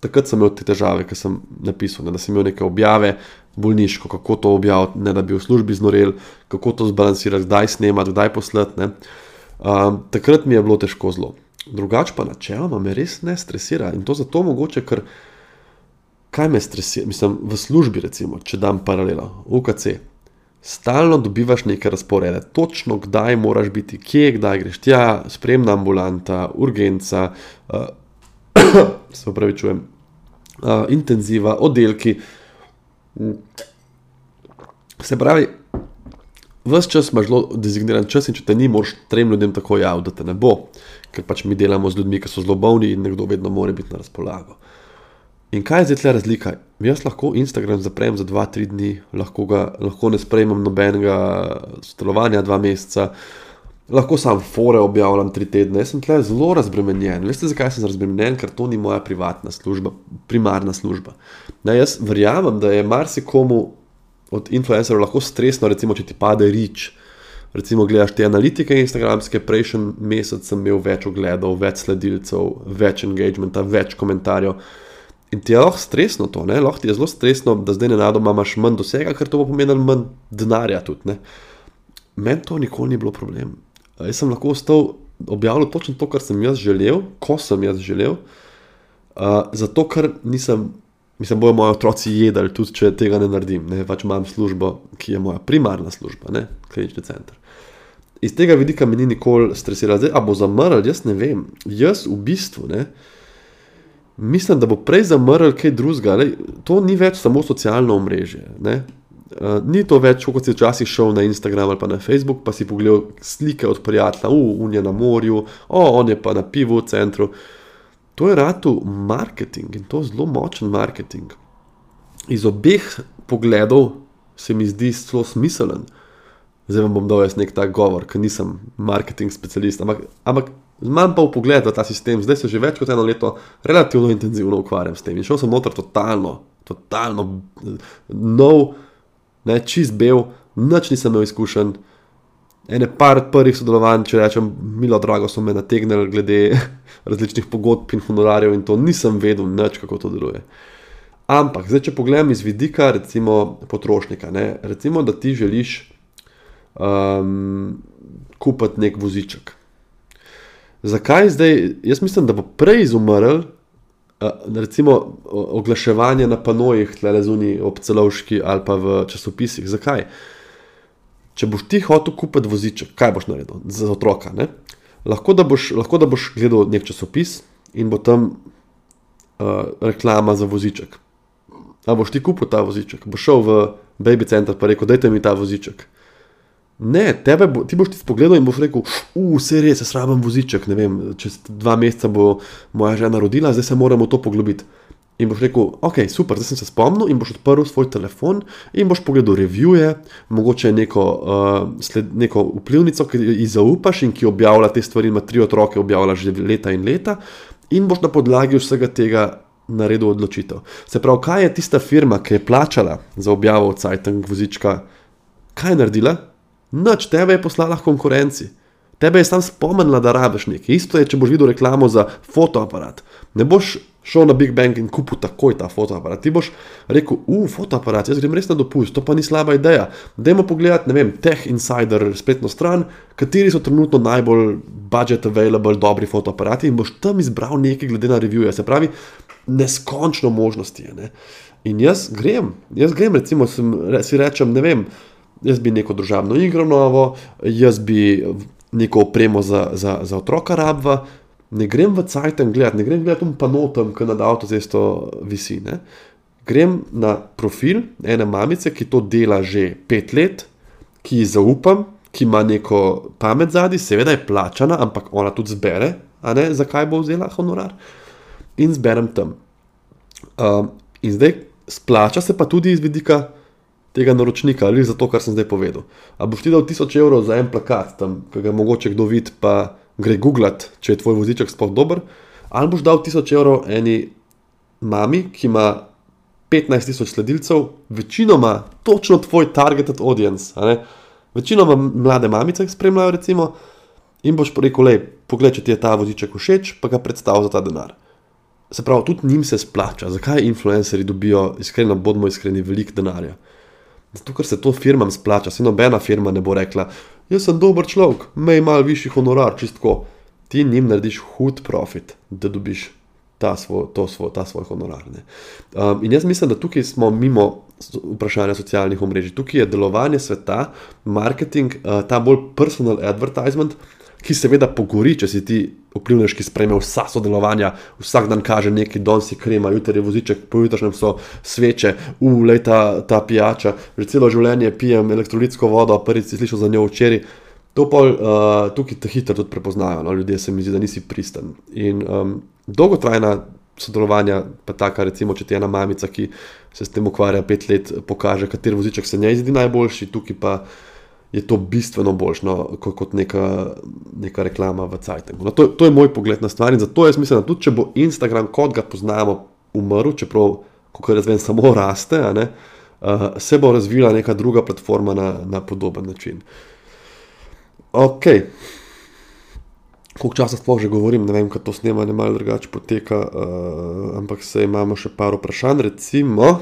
takrat sem imel te težave, ker sem napisal, ne, da sem imel neke objave, bolniško, kako to objaviti, ne da bi v službi znorel, kako to zbalansirati, kdaj snemati, kdaj poslati. Um, takrat mi je bilo težko zelo. Drugače pa načeloma me res ne stresira in to zato mogoče, ker kaj me stresira, mislim, v službi, recimo, če dam paralelo, UKC. Stalno dobivaš neke razporede, točno kdaj moraš biti, kje, kdaj greš tja, spremna ambulanta, urgenca, uh, se upravičujem, uh, intenziva, oddelki. Se pravi, vse čas imaš zelo dezigniran čas, in če te ni, moraš trem ljudem tako javiti, da te ne bo, ker pač mi delamo z ljudmi, ki so zelo bolni in nekdo vedno mora biti na razpolago. In kaj je zdaj tle razlika? Jaz lahko Instagram zaprem za 2-3 dni, lahko, ga, lahko ne sprejmem nobenega sodelovanja 2 meseca, lahko sam fore objavljam 3 tedne. Jaz sem tle zelo razbremenjen. Veste, zakaj sem razbremenjen? Ker to ni moja privatna služba, primarna služba. Ne, jaz verjamem, da je marsikomu od influencerjev lahko stresno, recimo, če ti pade rič. recimo, gledaš te analitike Instagramske, prejšnji mesec sem imel več ogledov, več sledilcev, več engagementa, več komentarjev. In ti je lahko stresno to, ne? lahko ti je zelo stresno, da zdaj ne nadoma imaš manj dosega, ker to bo pomenilo manj denarja tudi. Meni to nikoli ni bilo problem. Jaz sem lahko ostal objavljal točno to, kar sem jaz želel, ko sem jaz želel, uh, zato ker nisem. Mislim, bojo moji otroci jedli, tudi če tega ne naredim. Ne? Pač imam službo, ki je moja primarna služba, ne? klinični center. Iz tega vidika me ni nikoli stresiralo, da bo zamrl, jaz ne vem. Jaz v bistvu ne, mislim, da bo prej zamrl kaj drugega. To ni več samo socialno omrežje. Uh, ni to več, kot si včasih šel na Instagram ali pa na Facebook, pa si pogledal slike od prijatelja, uh, on je na morju, oh, on je pa na pivu v centru. To je rado marketing in to zelo močen marketing. Iz obeh pogledov se mi zdi zelo smiselen. Zdaj vam bom dal jaz nek tak govor, ker nisem marketing specialist, ampak, ampak imam pa v pogled v ta sistem. Zdaj se že več kot eno leto relativno intenzivno ukvarjam s tem in šel sem noter totalno, totalno nov ne, čist bel, noč nisem imel izkušen. Ene par prvih sodelovanj, če rečem, milo drago so me nategnili glede različnih pogodb in honorarjev in to nisem vedel, nič, kako to deluje. Ampak, zdaj, če pogledam iz vidika, recimo, potrošnika, ne, recimo, da ti želiš um, kupiti nek voziček. Zakaj zdaj? Jaz mislim, da bo prej izumrl, recimo oglaševanje na panojih, tle zunaj ob celovški ali pa v časopisih. Zakaj? Če boš ti hotel kupiti voziček, kaj boš naredil za otroka? Lahko da, boš, lahko da boš gledal nek časopis in bo tam uh, reklama za voziček. A boš ti kupil ta voziček, boš šel v baby center in rekel: Dajte mi ta voziček. Ne, tebe bo, ti boš ti pogledal in boš rekel, vse je res, jaz rabim voziček. Vem, čez dva meseca bo moja žena rodila, zdaj se moramo to poglobiti. In boš rekel, ok, super, zdaj sem se spomnil in boš odprl svoj telefon in boš pogledal revije, mogoče neko, uh, sled, neko vplivnico, ki ji zaupaš in ki objavlja te stvari, ima tri otroke, objavlja že leta in leta, in boš na podlagi vsega tega naredil odločitev. Se pravi, kaj je tista firma, ki je plačala za objavo od Cajtanga vozička, kaj je naredila? Noč tebe je poslala konkurenci. Tebe je sam spomnila, da rabiš nekaj. Isto je, če boš videl reklamo za fotoaparat. Ne boš šel na Big Bang in kupil takoj ta fotoaparat. Ti boš rekel, uf, fotoaparat, jaz grem res na dopust, to pa ni slaba ideja. Dajmo pogledati, ne vem, Tech Insider spletno stran, kateri so trenutno najbolj budget available dobri fotoaparati in boš tam izbral nekaj glede na revije. Se pravi, neskončno možnosti je. Ne? In jaz grem, jaz grem, recimo, sem, si rečem, ne vem jaz bi neko družabno igro novo, jaz bi neko opremo za, za, za otroka rabva. Ne grem v Cajten gledati, ne grem gledati pa notam, ki nad avtocesto visi. Ne. Grem na profil ene mamice, ki to dela že pet let, ki ji zaupam, ki ima neko pamet zadnji, seveda je plačana, ampak ona tudi zbere, ne, zakaj bo vzela honorar. In zberem tam. Um, in zdaj splača se pa tudi iz vidika tega naročnika ali za to, kar sem zdaj povedal. A boš ti dal 1000 evrov za en plakat, tam, ki ga mogoče kdo vidi, pa gre googlat, če je tvoj voziček sploh dober, ali boš dal 1000 evrov eni mami, ki ima 15.000 sledilcev, večinoma točno tvoj targeted audience. Večinoma mlade mamice jih spremljajo, recimo, in boš rekel, le, pogled, če ti je ta voziček všeč, pa ga predstavi za ta denar. Se pravi, tudi njim se splača. Zakaj influencerji dobijo, iskreno, bodimo iskreni, veliko denarja? Zato, ker se to firmam splača, se nobena firma ne bo rekla, jaz sem dober človek, mej malo višji honorar, čistko. Ti njim narediš hud profit, da dobiš ta svoj, svoj, ta svoj honorar. Um, in jaz mislim, da tukaj smo mimo vprašanja socialnih omrežij, tukaj je delovanje sveta, marketing, uh, ta bolj personal advertisement, ki seveda pogori, če si ti vplivnež, ki sprejme vsa sodelovanja, vsak dan kaže nekaj, danes si krema, jutri je voziček, pojutrišnjem so sveče, ulej ta, ta pijača, že celo življenje pijem elektrolitsko vodo, prvič si slišal za njo včeraj. To pa uh, tukaj te hitro tudi prepoznajo, no? ljudje se mi zdi, da nisi pristen. In um, dolgotrajna sodelovanja, pa taka, recimo, če ti ena mamica, ki se s tem ukvarja pet let, pokaže, kateri voziček se njej zdi najboljši, tukaj pa je to bistveno boljše no, kot neka, neka reklama v Cajtengu. No, to, to je moj pogled na stvar in zato jaz mislim, da tudi če bo Instagram, kot ga poznamo, umrl, čeprav, kot jaz vem, samo raste, ne, uh, se bo razvila neka druga platforma na, na podoben način. Ok. Koliko časa sploh že govorim, ne vem, kako to snemanje malo drugače poteka, uh, ampak se imamo še par vprašanj. Recimo,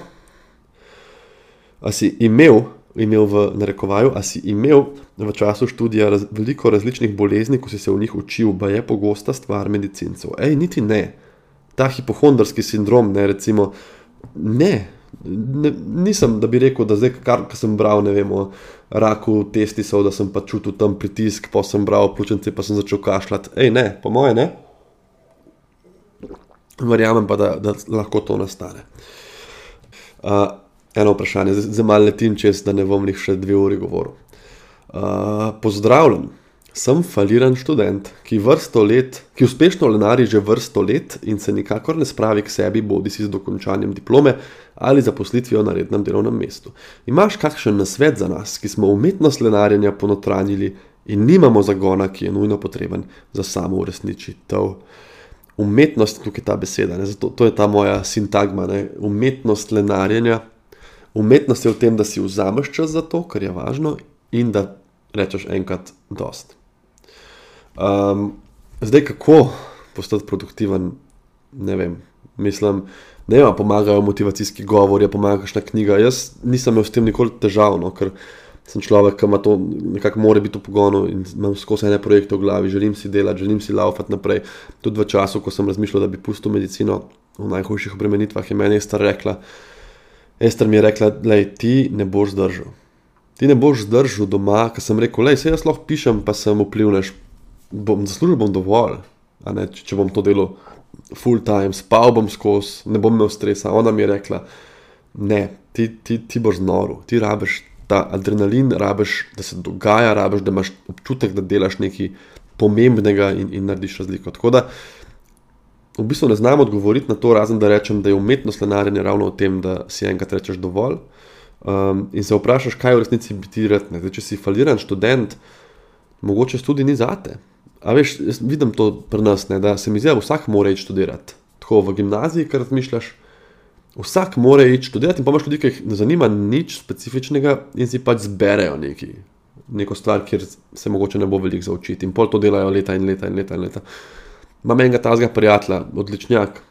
a si imel, imel v narekovaju, a si imel v času študija raz, veliko različnih bolezni, ko si se v njih učil, pa je pogosta stvar medicincev. Ej, niti ne. Ta hipohondrski sindrom, ne, recimo, ne, ne, nisem, da bi rekel, da zdaj, kar sem bral, ne vem, o raku testisov, da sem pa čutil tam pritisk, pa sem bral pljučnice, pa sem začel kašljati. Ej, ne, po moje ne. Verjamem pa, da, da lahko to nastane. Uh, eno vprašanje, zdaj malo letim čez, da ne bom jih še dve uri govoril. Uh, pozdravljen. Sem faliran študent, ki, let, ki uspešno lenari že vrsto let in se nikakor ne spravi k sebi, bodi si z dokončanjem diplome ali zaposlitvijo na rednem delovnem mestu. Imaš kakšen nasvet za nas, ki smo umetnost lenarjenja ponotranili in nimamo zagona, ki je nujno potreben za samo uresničitev? Umetnost, tukaj je ta beseda, Zato, to je ta moja sintagma, ne? umetnost lenarjenja. Umetnost je v tem, da si vzameš čas za to, kar je važno, in da rečeš enkrat dost. Um, zdaj, kako postati produktiven, ne vem. Mislim, da ne pomagajo motivacijski govori, pomaga kakšna knjiga. Jaz nisem imel s tem nikoli težav, no, ker sem človek, ki ima to nekako mora biti v pogonu in imam skozi ene projekte v glavi, želim si delati, želim si laufati naprej. Tudi v času, ko sem razmišljal, da bi pustil medicino v najhujših obremenitvah, je meni Ester rekla, Ester mi je rekla, da ti ne boš zdržal. Ti ne boš zdržal doma, ker sem rekel, da se jaz lahko pišem, pa sem vplivnež bom zaslužil bom dovolj, ne, če, če bom to delal full time, spal bom skozi, ne bom imel stresa. Ona mi je rekla, ne, ti, ti, ti boš znoro, ti rabiš ta adrenalin, rabiš, da se dogaja, rabiš, da imaš občutek, da delaš nekaj pomembnega in, in narediš razliko. Tako da v bistvu ne znam odgovoriti na to, razen da rečem, da je umetnost lenarjenja ravno v tem, da si enkrat rečeš dovolj. Um, in se vprašaš, kaj v resnici biti red. Če si faliran študent, mogoče tudi ni zate. A veš, jaz vidim to pri nas, ne, da se mi zdi, da vsak mora iti študirati. Tako v gimnaziji, kar razmišljaš, vsak mora iti študirati, in pa imaš ljudi, ki jih ne zanima nič specifičnega in si pač zberejo neki, neko stvar, kjer se mogoče ne bo veliko zaučiti. In pol to delajo leta in leta in leta. In leta. Imam enega tazga prijatelja, odličnjak.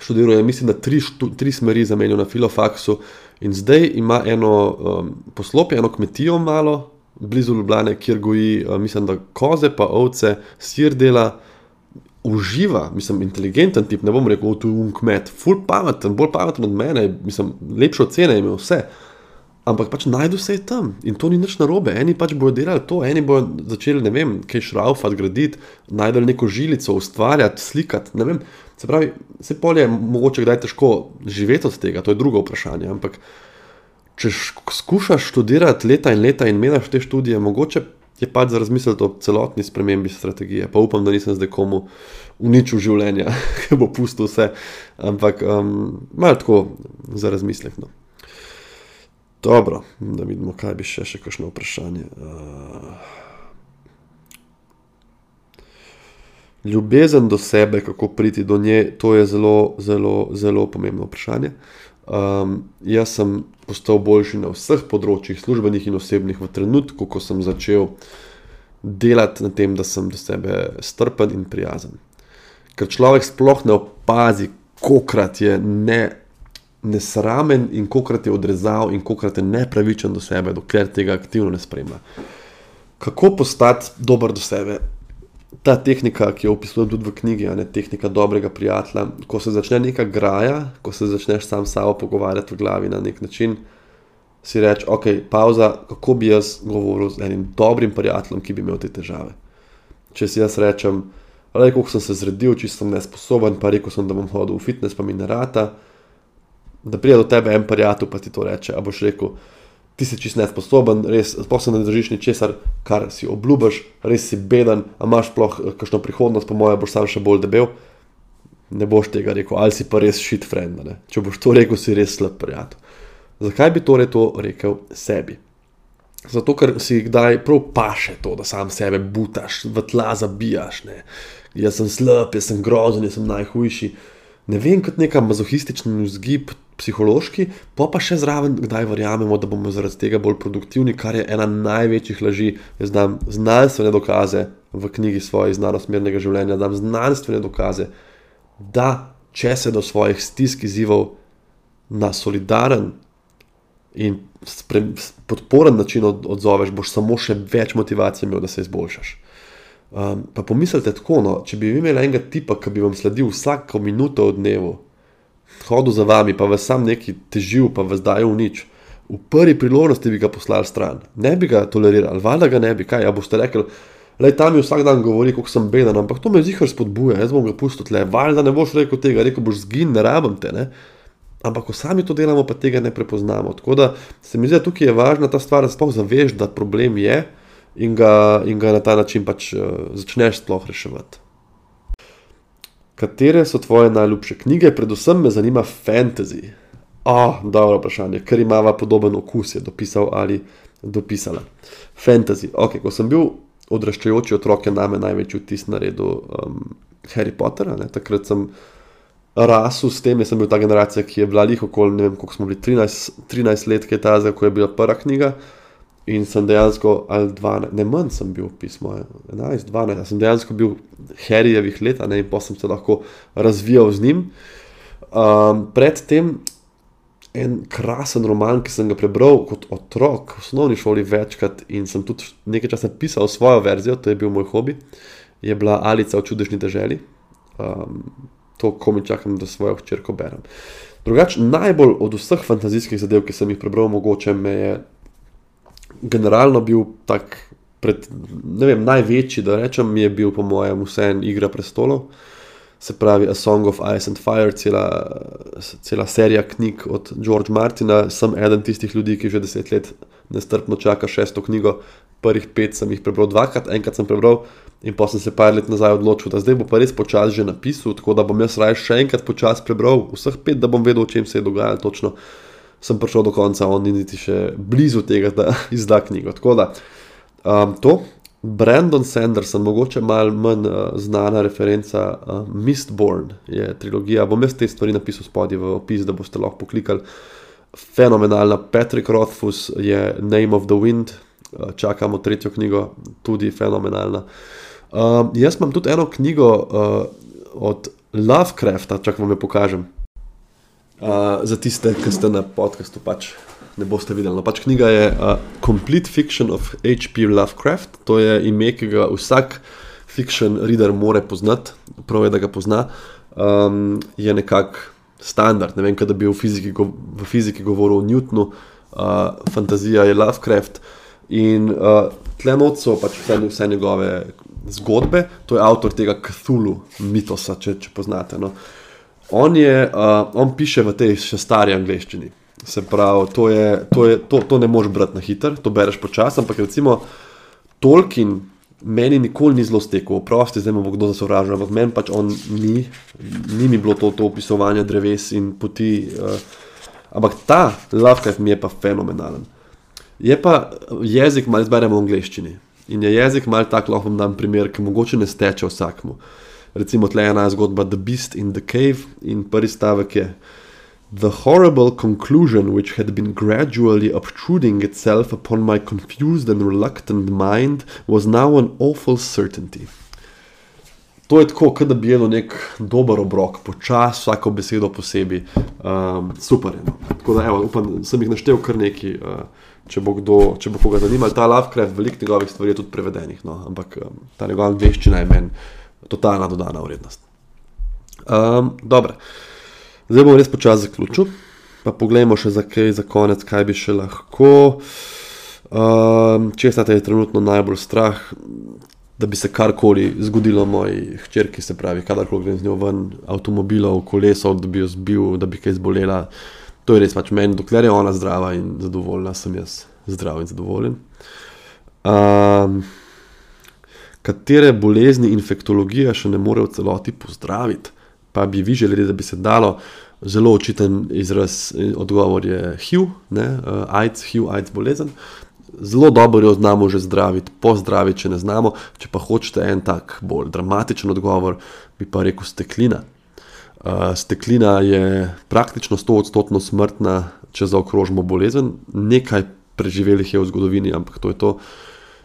Študiral je, mislim, da tri, štu, tri smeri zamenjal na filofaksu, in zdaj ima eno um, poslopje, eno kmetijo malo, blizu Ljubljana, kjer goji, mislim, da koze, pa ovce, sir dela, uživa, mislim, inteligenten tip, ne bom rekel, tu je um kmet, full pameten, bolj pameten od mene, mislim, lepše ocene ima vse. Ampak pač najdu se tam in to ni nič narobe. Eni pač bodo delali to, eni bodo začeli, ne vem, kaj šraufati, graditi, najdel neko žilico, ustvarjati, slikati. Se pravi, se polje je mogoče kdaj težko živeti od tega, to je drugo vprašanje. Ampak če skušaš študirati leta in leta in meniš te študije, mogoče je pač za razmisliti o celotni spremembi strategije. Pa upam, da nisem zdaj komu uničil življenja, ki bo pustil vse. Ampak um, malo tako za razmislek. No. Dobro, da vidimo, kaj bi še, še kakšno vprašanje. Uh, ljubezen do sebe, kako priti do nje, to je zelo, zelo, zelo pomembno vprašanje. Um, jaz sem postal boljši na vseh področjih, službenih in osebnih, v trenutku, ko sem začel delati na tem, da sem do sebe strpen in prijazen. Ker človek sploh ne opazi, kokrat je ne, nesramen in kokrat je odrezal in kokrat je nepravičen do sebe, dokler tega aktivno ne spremlja. Kako postati dober do sebe? ta tehnika, ki jo opisujem tudi v knjigi, je tehnika dobrega prijatelja. Ko se začne neka graja, ko se začneš sam s sabo pogovarjati v glavi na nek način, si reči, ok, pauza, kako bi jaz govoril z enim dobrim prijateljem, ki bi imel te težave. Če si jaz rečem, rekel sem se zredil, čisto sem nesposoben, pa rekel sem, da bom hodil v fitness, pa mi ne rata. Da pride do tebe en prijatelj, pa ti to reče, a boš rekel, ti si čist nesposoben, res sposoben ne držiš ničesar, kar si obljubiš, res si beden, a imaš sploh eh, kakšno prihodnost, po mojem, boš sam še bolj debel. Ne boš tega rekel, ali si pa res shit friend. Ne? Če boš to rekel, si res slab prijatelj. Zakaj bi torej to rekel sebi? Zato, ker si kdaj prav paše to, da sam sebe butaš, v tla zabijaš. Ne? Jaz sem slab, jaz sem grozen, jaz sem najhujši. Ne vem, kot neka mazohistična vzgib, psihološki, pa pa še zraven, kdaj verjamemo, da bomo zaradi tega bolj produktivni, kar je ena največjih laži. Jaz znam znanstvene dokaze v knjigi svoje znanosmernega življenja, da znam znanstvene dokaze, da če se do svojih stisk izzivov na solidaren in podporen način odzoveš, boš samo še več motivacije imel, da se izboljšaš. Um, pa pomislite tako, no, če bi imeli enega tipa, ki bi vam sledil vsako minuto v dnevu, hodil za vami, pa vas sam neki težil, pa vas dajo v nič. V prvi priložnosti bi ga poslali stran, ne bi ga tolerirali, valjda ga ne bi, kaj, ja boste rekli, le tam mi vsak dan govori, kako sem beden, ampak to me zihar spodbuja, jaz bom ga pustil tle, valjda ne boš rekel tega, rekel boš zgin, ne rabim te, ne. Ampak ko sami to delamo, pa tega ne prepoznamo. Tako da se mi zdi, da tukaj je važna ta stvar, da sploh zaveš, da problem je in ga, in ga na ta način pač uh, začneš sploh reševati. Katere so tvoje najljubše knjige, predvsem me zanima fantasy? Oh, dobro vprašanje, ker ima podoben okus, je dopisal ali dopisala. Fantasy. Okay, ko sem bil odraščajoči otrok, je name največji vtis naredil um, Harry Potter. Ne? Takrat sem rasel s tem, jaz sem bil ta generacija, ki je bila jih okoli, ne vem, koliko smo bili, 13, 13 let, ki je ta zdaj, ko je bila prva knjiga. In sem dejansko, ali 12, ne manj sem bil, pismo 11, 12, sem dejansko bil Harryjevih let, ne, in pa sem se lahko razvijal z njim. Um, predtem en krasen roman, ki sem ga prebral kot otrok v osnovni šoli večkrat in sem tudi nekaj časa pisal svojo verzijo, to je bil moj hobi, je bila Alica v čudežni deželi. Um, to, ko mi čakam, da svojo hčerko berem. Drugače, najbolj od vseh fantazijskih zadev, ki sem jih prebral, mogoče me je generalno bil tak, pred, ne vem, največji, da rečem, je bil po mojem vseeno Igra prestolov. Se pravi, A Song of Ice and Fire, cela, cela serija knjig od George Martina. Sem eden tistih ljudi, ki že deset let nestrpno čaka šesto knjigo. Prvih pet sem jih prebral dvakrat, enkrat sem prebral in pa sem se par let nazaj odločil, da zdaj bo pa res počasi že napisal, tako da bom jaz raje še enkrat počasi prebral vseh pet, da bom vedel, o čem se je dogajalo točno sem prišel do konca, on ni niti še blizu tega, da izda knjigo. Tako da um, to, Brandon Sanderson, mogoče malo manj uh, znana referenca, uh, Mistborn je trilogija. Bom jaz te stvari napisal spodaj v opis, da boste lahko poklikali. Fenomenalna, Patrick Rothfuss je Name of the Wind, uh, čakamo tretjo knjigo, tudi fenomenalna. Um, jaz imam tudi eno knjigo uh, od Lovecrafta, če vam jo pokažem. Uh, za tiste, ki ste na podkastu, pač ne boste videli. No, pač knjiga je uh, Complete Fiction of H.P. Lovecraft, to je ime, ki ga vsak fiction reader more poznati, prav je, da ga pozna. Um, je nekako standard, ne vem, da bi v fiziki, v fiziki govoril o Newtonu, uh, fantazija je Lovecraft. In uh, tle noč so pač vse, vse njegove zgodbe, to je avtor tega Cthulhu mitosa, če, če poznate. No. Uh, On, je, uh, on piše v tej še stari angleščini. Se pravi, to, je, to, je, to, to ne moreš brati na hiter, to bereš počasi. Ampak recimo Tolkien meni nikoli ni zelo stekel, oprosti, zdaj bo kdo zasovražil, ampak meni pač on ni, ni mi bilo to, to opisovanje dreves in poti. Uh, ampak ta Lovecraft mi je pa fenomenalen. Je pa jezik, malo izberemo v angleščini. In je jezik malo tak, lahko vam dam primer, ki mogoče ne steče vsakmu. Uh, recimo tle ena zgodba The Beast in the Cave in prvi stavek je. The horrible conclusion which had been gradually obtruding itself upon my confused and reluctant mind was now an awful certainty. To je tako, da bi jedel nek dober obrok, počasi, vsako besedo posebej, um, super. No. Tako da, evo, upam, sem jih naštel kar nekaj, uh, če bo kdo, če bo koga zanimal. Ta Lovecraft, veliko njegovih stvari je tudi prevedenih, no. ampak um, ta njegova veščina je meni totalna dodana vrednost. Um, Zdaj bom res počasi zaključil, pa pogledajmo še za kaj, za konec, kaj bi še lahko. Um, če ste trenutno najbolj strah, da bi se karkoli zgodilo moji hčerki, se pravi, kadarkoli grem z njo ven, avtomobilov, kolesov, da bi jo zbil, da bi kaj zbolela. To je res pač meni, dokler je ona zdrava in zadovoljna, sem jaz zdrav in zadovoljen. Um, katere bolezni infektologija še ne more v celoti pozdraviti, pa bi vi želeli, da bi se dalo. Zelo očiten izraz, odgovor je HIV, ne, uh, AIDS, HIV, AIDS bolezen. Zelo dobro jo znamo že zdraviti, pozdraviti, če ne znamo. Če pa hočete en tak bolj dramatičen odgovor, bi pa rekel steklina. Uh, steklina je praktično 100-odstotno smrtna, če zaokrožimo bolezen. Nekaj preživelih je v zgodovini, ampak to je to.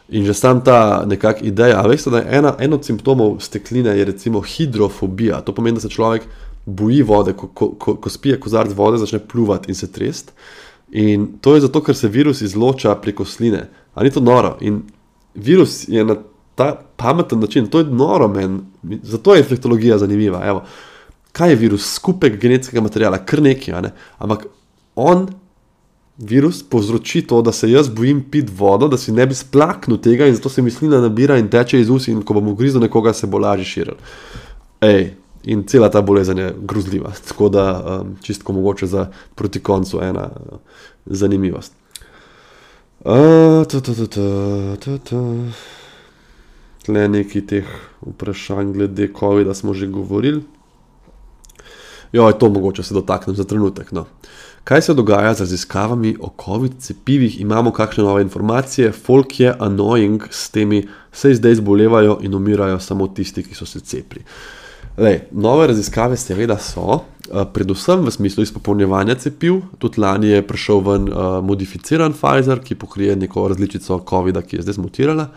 In že sam ta nekakšna ideja, veste, da je ena, en od simptomov stekline je recimo hidrofobija. To pomeni, da se človek boji vode, ko, ko, ko, ko spije kozarc vode, začne pluvati in se trest. In to je zato, ker se virus izloča preko sline. Ali ni to noro? In virus je na ta pameten način, to je noro meni, zato je infektologija zanimiva. Evo. Kaj je virus? Skupek genetskega materiala, kar nekaj, ne? ampak on virus povzroči to, da se jaz bojim piti vodo, da si ne bi splaknil tega in zato se mi slina nabira in teče iz ust, in ko bom ugrizel nekoga, se bo lažje širil. Ej, in cela ta bolezen je grozljiva. Tako da um, čistko mogoče za proti koncu ena uh, zanimivost. Tle nekaj teh vprašanj glede COVID-a smo že govorili. Jo, je to mogoče se dotaknem za trenutek. No. Kaj se dogaja z raziskavami o COVID cepivih, imamo kakšne nove informacije, folk je annoying s temi, se zdaj zbolevajo in umirajo samo tisti, ki so se cepili. Lej, nove raziskave, seveda, so, eh, predvsem v smislu izpopolnjevanja cepiv. Tudi lani je prišel ven uh, modificiran Pfizer, ki pokrije neko različico COVID-a, ki je zdaj zmutirala.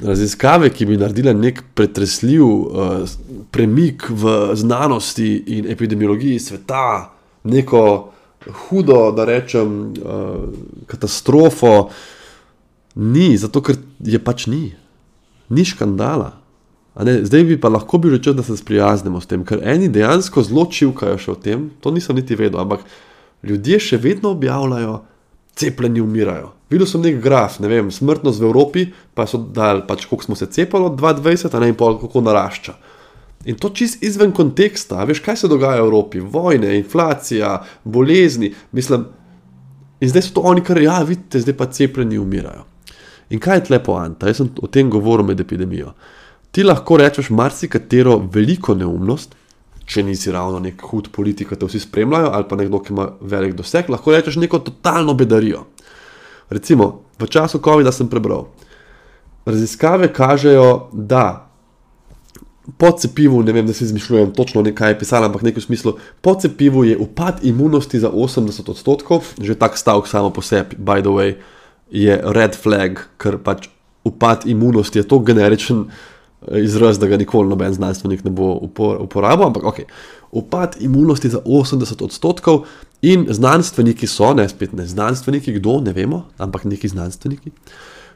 Raziskave, ki bi naredile nek pretresljiv uh, premik v znanosti in epidemiologiji sveta, neko hudo, da rečem, uh, katastrofo, ni, zato ker je pač ni, ni škandala. Zdaj bi pa lahko bil rečen, da se sprijaznimo s tem, ker eni dejansko zelo čivkajo še o tem, to nisem niti vedel, ampak ljudje še vedno objavljajo, cepljeni umirajo. Videl sem nek graf, ne vem, smrtnost v Evropi, pa so dal, pač koliko smo se cepili od 2020, a ne in pol, kako narašča. In to čist izven konteksta, veš, kaj se dogaja v Evropi, vojne, inflacija, bolezni. Mislim, in zdaj so to oni, kar ja, vidite, zdaj pa cepljeni umirajo. In kaj je tlepo, Anta? Jaz sem o tem govoril med epidemijo. Ti lahko rečeš marsikatero veliko neumnost, če nisi ravno nek hud politik, ki te vsi spremljajo, ali pa nekdo, ki ima velik doseg, lahko rečeš neko totalno bedarijo. Recimo, v času COVID-a sem prebral. Raziskave kažejo, da po cepivu, ne vem, da si izmišljujem točno, kaj je pisalo, ampak nekaj v smislu, po cepivu je upad imunosti za 80 odstotkov, že tak stavek samo po sebi, by the way, je red flag, ker pač upad imunosti je to generičen eh, izraz, da ga nikoli noben znanstvenik ne bo uporabil, ampak ok. Upad imunosti za 80 odstotkov in znanstveniki so, ne spet ne znanstveniki, kdo ne vemo, ampak neki znanstveniki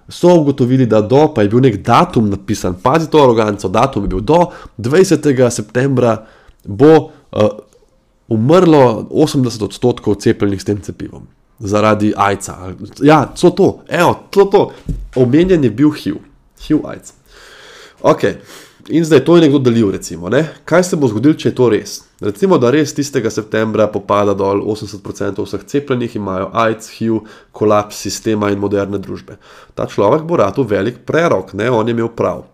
so ugotovili, da do, pa je bil nek datum napisan, pazi to aroganco, datum je bil do 20. septembra, bo uh, umrlo 80 odstotkov cepljenih s tem cepivom zaradi AIDS-a. Ja, so to, evo, to, to. Omenjen je bil HIV, HIV-AIDS. Ok. In zdaj to je nekdo delil, recimo, ne? kaj se bo zgodilo, če je to res. Recimo, da res tistega septembra popada dol 80% vseh cepljenih, imajo AIDS, HIV, kolaps sistema in moderne družbe. Ta človek bo rado velik prerok, ne? on je imel prav.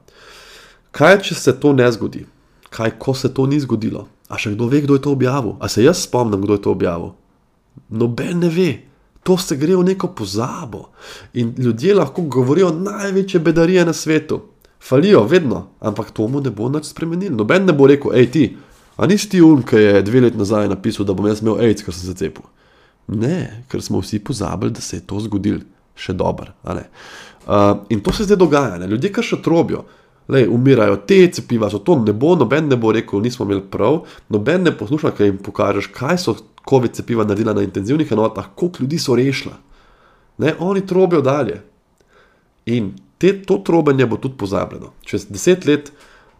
Kaj, če se to ne zgodi? Kaj, ko se to ni zgodilo? A še kdo ve, kdo je to objavil? A se jaz spomnim, kdo je to objavil? Noben ne ve. To se gre v neko pozabo. In ljudje lahko govorijo največje bedarije na svetu falijo, vedno, ampak to mu ne bo nič spremenil. Noben ne bo rekel, hej ti, a nisi ti un, ki je dve leti nazaj napisal, da bom jaz imel AIDS, ker sem se cepil. Ne, ker smo vsi pozabili, da se je to zgodil, še dober. Uh, in to se zdaj dogaja, ne? ljudje kar še trobijo. Lej, umirajo te cepiva, so to ne bo, noben ne bo rekel, nismo imeli prav, noben ne posluša, kaj jim pokažeš, kaj so COVID cepiva naredila na intenzivnih enotah, koliko ljudi so rešila. Ne, oni trobijo dalje. In te, to trobenje bo tudi pozabljeno. Čez deset let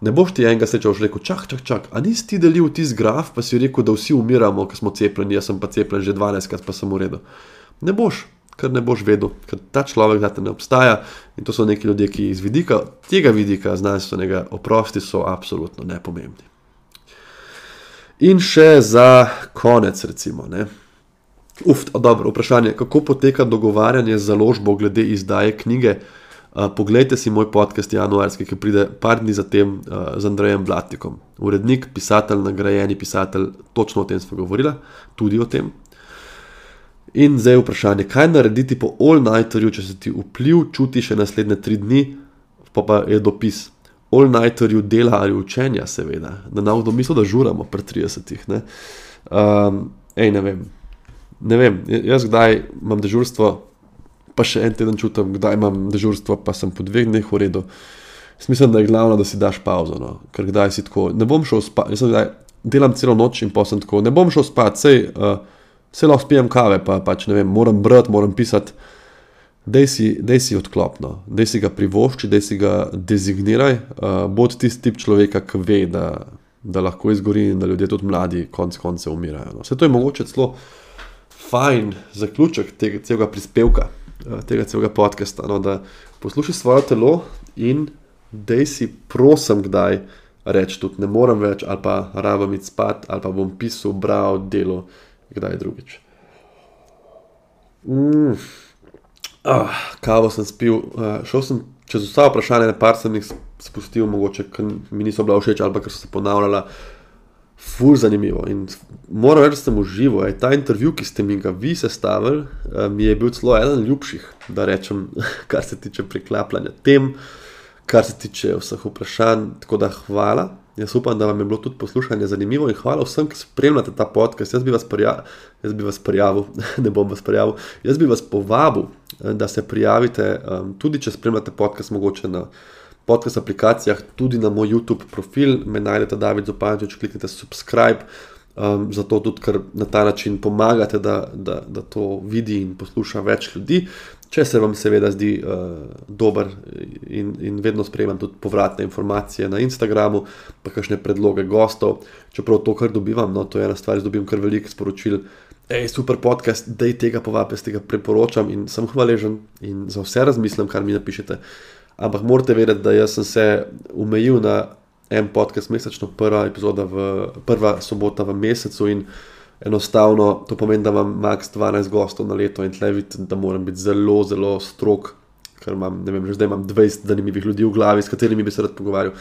ne boš ti enega srečal, rekel: čak, čak, čak. A nisi ti delil tisti graf, pa si rekel, da vsi umiramo, ker smo cepljeni, jaz sem pa cepljen že 12 krat, pa sem v redu. Ne boš, ker ne boš vedel, ker ta človek za te ne obstaja in to so neki ljudje, ki iz vidika, tega vidika znanstvenega oprosti so absolutno nepomembni. In še za konec, recimo. Ne. Uf, dobro, vprašanje, kako poteka dogovarjanje z založbo glede izdaje knjige. Uh, poglejte si moj podcast januarski, ki pride par dni zatem uh, z Andrejem Blatnikom. Urednik, pisatelj, nagrajeni pisatelj, točno o tem smo govorili, tudi o tem. In zdaj vprašanje, kaj narediti po all-nighterju, če se ti vpliv čuti še naslednje tri dni, pa pa je dopis. all-nighterju dela ali učenja, seveda, da na vdo misli, da žuramo pri 30-ih. Ne? Um, ej, ne vem. Ne vem, jaz kdaj imam dežurstvo, pa še en teden čutim, kdaj imam dežurstvo, pa sem po dveh dneh v redu. Mislim, da je glavno, da si daš pauzo, no? ker kdaj si tako, ne bom šel spat, jaz kdaj delam celo noč in pa sem tako, ne bom šel spat, sej, uh, sej lahko spijem kave, pa pač ne vem, moram brati, moram pisati. Dej si, dej si odklopno, dej si ga privošči, dej si ga dezigniraj, uh, bod tisti tip človeka, ki ve, da, da lahko izgori in da ljudje tudi mladi, konc koncev, umirajo. No. Vse to je mogoče celo fajn zaključek tega celega prispevka, tega celega podcasta, no, da poslušaj svoje telo in dej si, prosim, kdaj reči tudi ne morem več, ali pa rabim iti spat, ali pa bom pisal, bral, delo, kdaj drugič. Mm. Ah, kavo sem spil, uh, šel sem čez vsa vprašanja, par sem jih spustil, mogoče, ker mi niso bila všeč ali pa ker so se ponavljala. Ful zanimivo in moram reči, da sem užival. Ta intervju, ki ste mi ga vi sestavili, mi je bil celo eden ljubših, da rečem, kar se tiče priklapljanja tem. Kar se tiče vseh vprašanj. Tako da hvala. Jaz upam, da vam je bilo tudi poslušanje zanimivo in hvala vsem, ki spremljate ta podcast. Jaz bi vas, prija, jaz bi vas prijavil, ne bom vas prijavil, jaz bi vas povabil, da se prijavite, um, tudi če spremljate podcast, mogoče na podcast aplikacijah, tudi na moj YouTube profil, me najdete, David Zopančič, kliknite subscribe. Um, zato tudi, ker na ta način pomagate, da, da, da to vidi in posluša več ljudi. Če se vam seveda zdi uh, dober in, in vedno sprejemam tudi povratne informacije na Instagramu, pa kakšne predloge gostov, čeprav to, kar dobivam, no, to je ena stvar, da dobim kar veliko sporočil. Ej, super podcast, da je tega povabim, jaz tega priporočam in sem hvaležen in za vse razmislim, kar mi napišete. Ampak morate vedeti, da jaz sem se omejil na en podcast mesečno, prva epizoda, v, prva sobota v mesecu in enostavno to pomeni, da imam max 12 gostov na leto in tle vidim, da moram biti zelo, zelo strok, ker imam, ne vem, že zdaj imam 20 zanimivih ljudi v glavi, s katerimi bi se rad pogovarjal.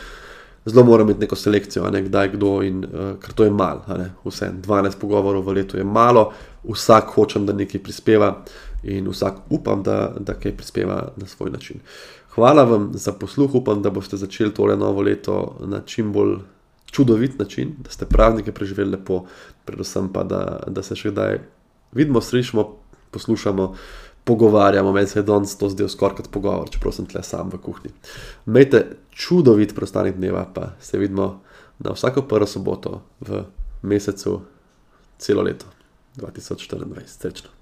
Zelo moram imeti neko selekcijo, ne, kdaj kdo in uh, ker to je malo, vse 12 pogovorov v letu je malo, vsak hočem, da nekaj prispeva in vsak upam, da, da kaj prispeva na svoj način. Hvala vam za posluh, upam, da boste začeli tole novo leto na čim bolj čudovit način, da ste praznike preživeli lepo, predvsem pa, da, da se še kdaj vidimo, slišimo, poslušamo, pogovarjamo. Meni se je danes to zdelo skoraj kot pogovor, čeprav sem tle sam v kuhinji. Imejte čudovit prostanek dneva, pa se vidimo na vsako prvo soboto v mesecu, celo leto 2024, srečno.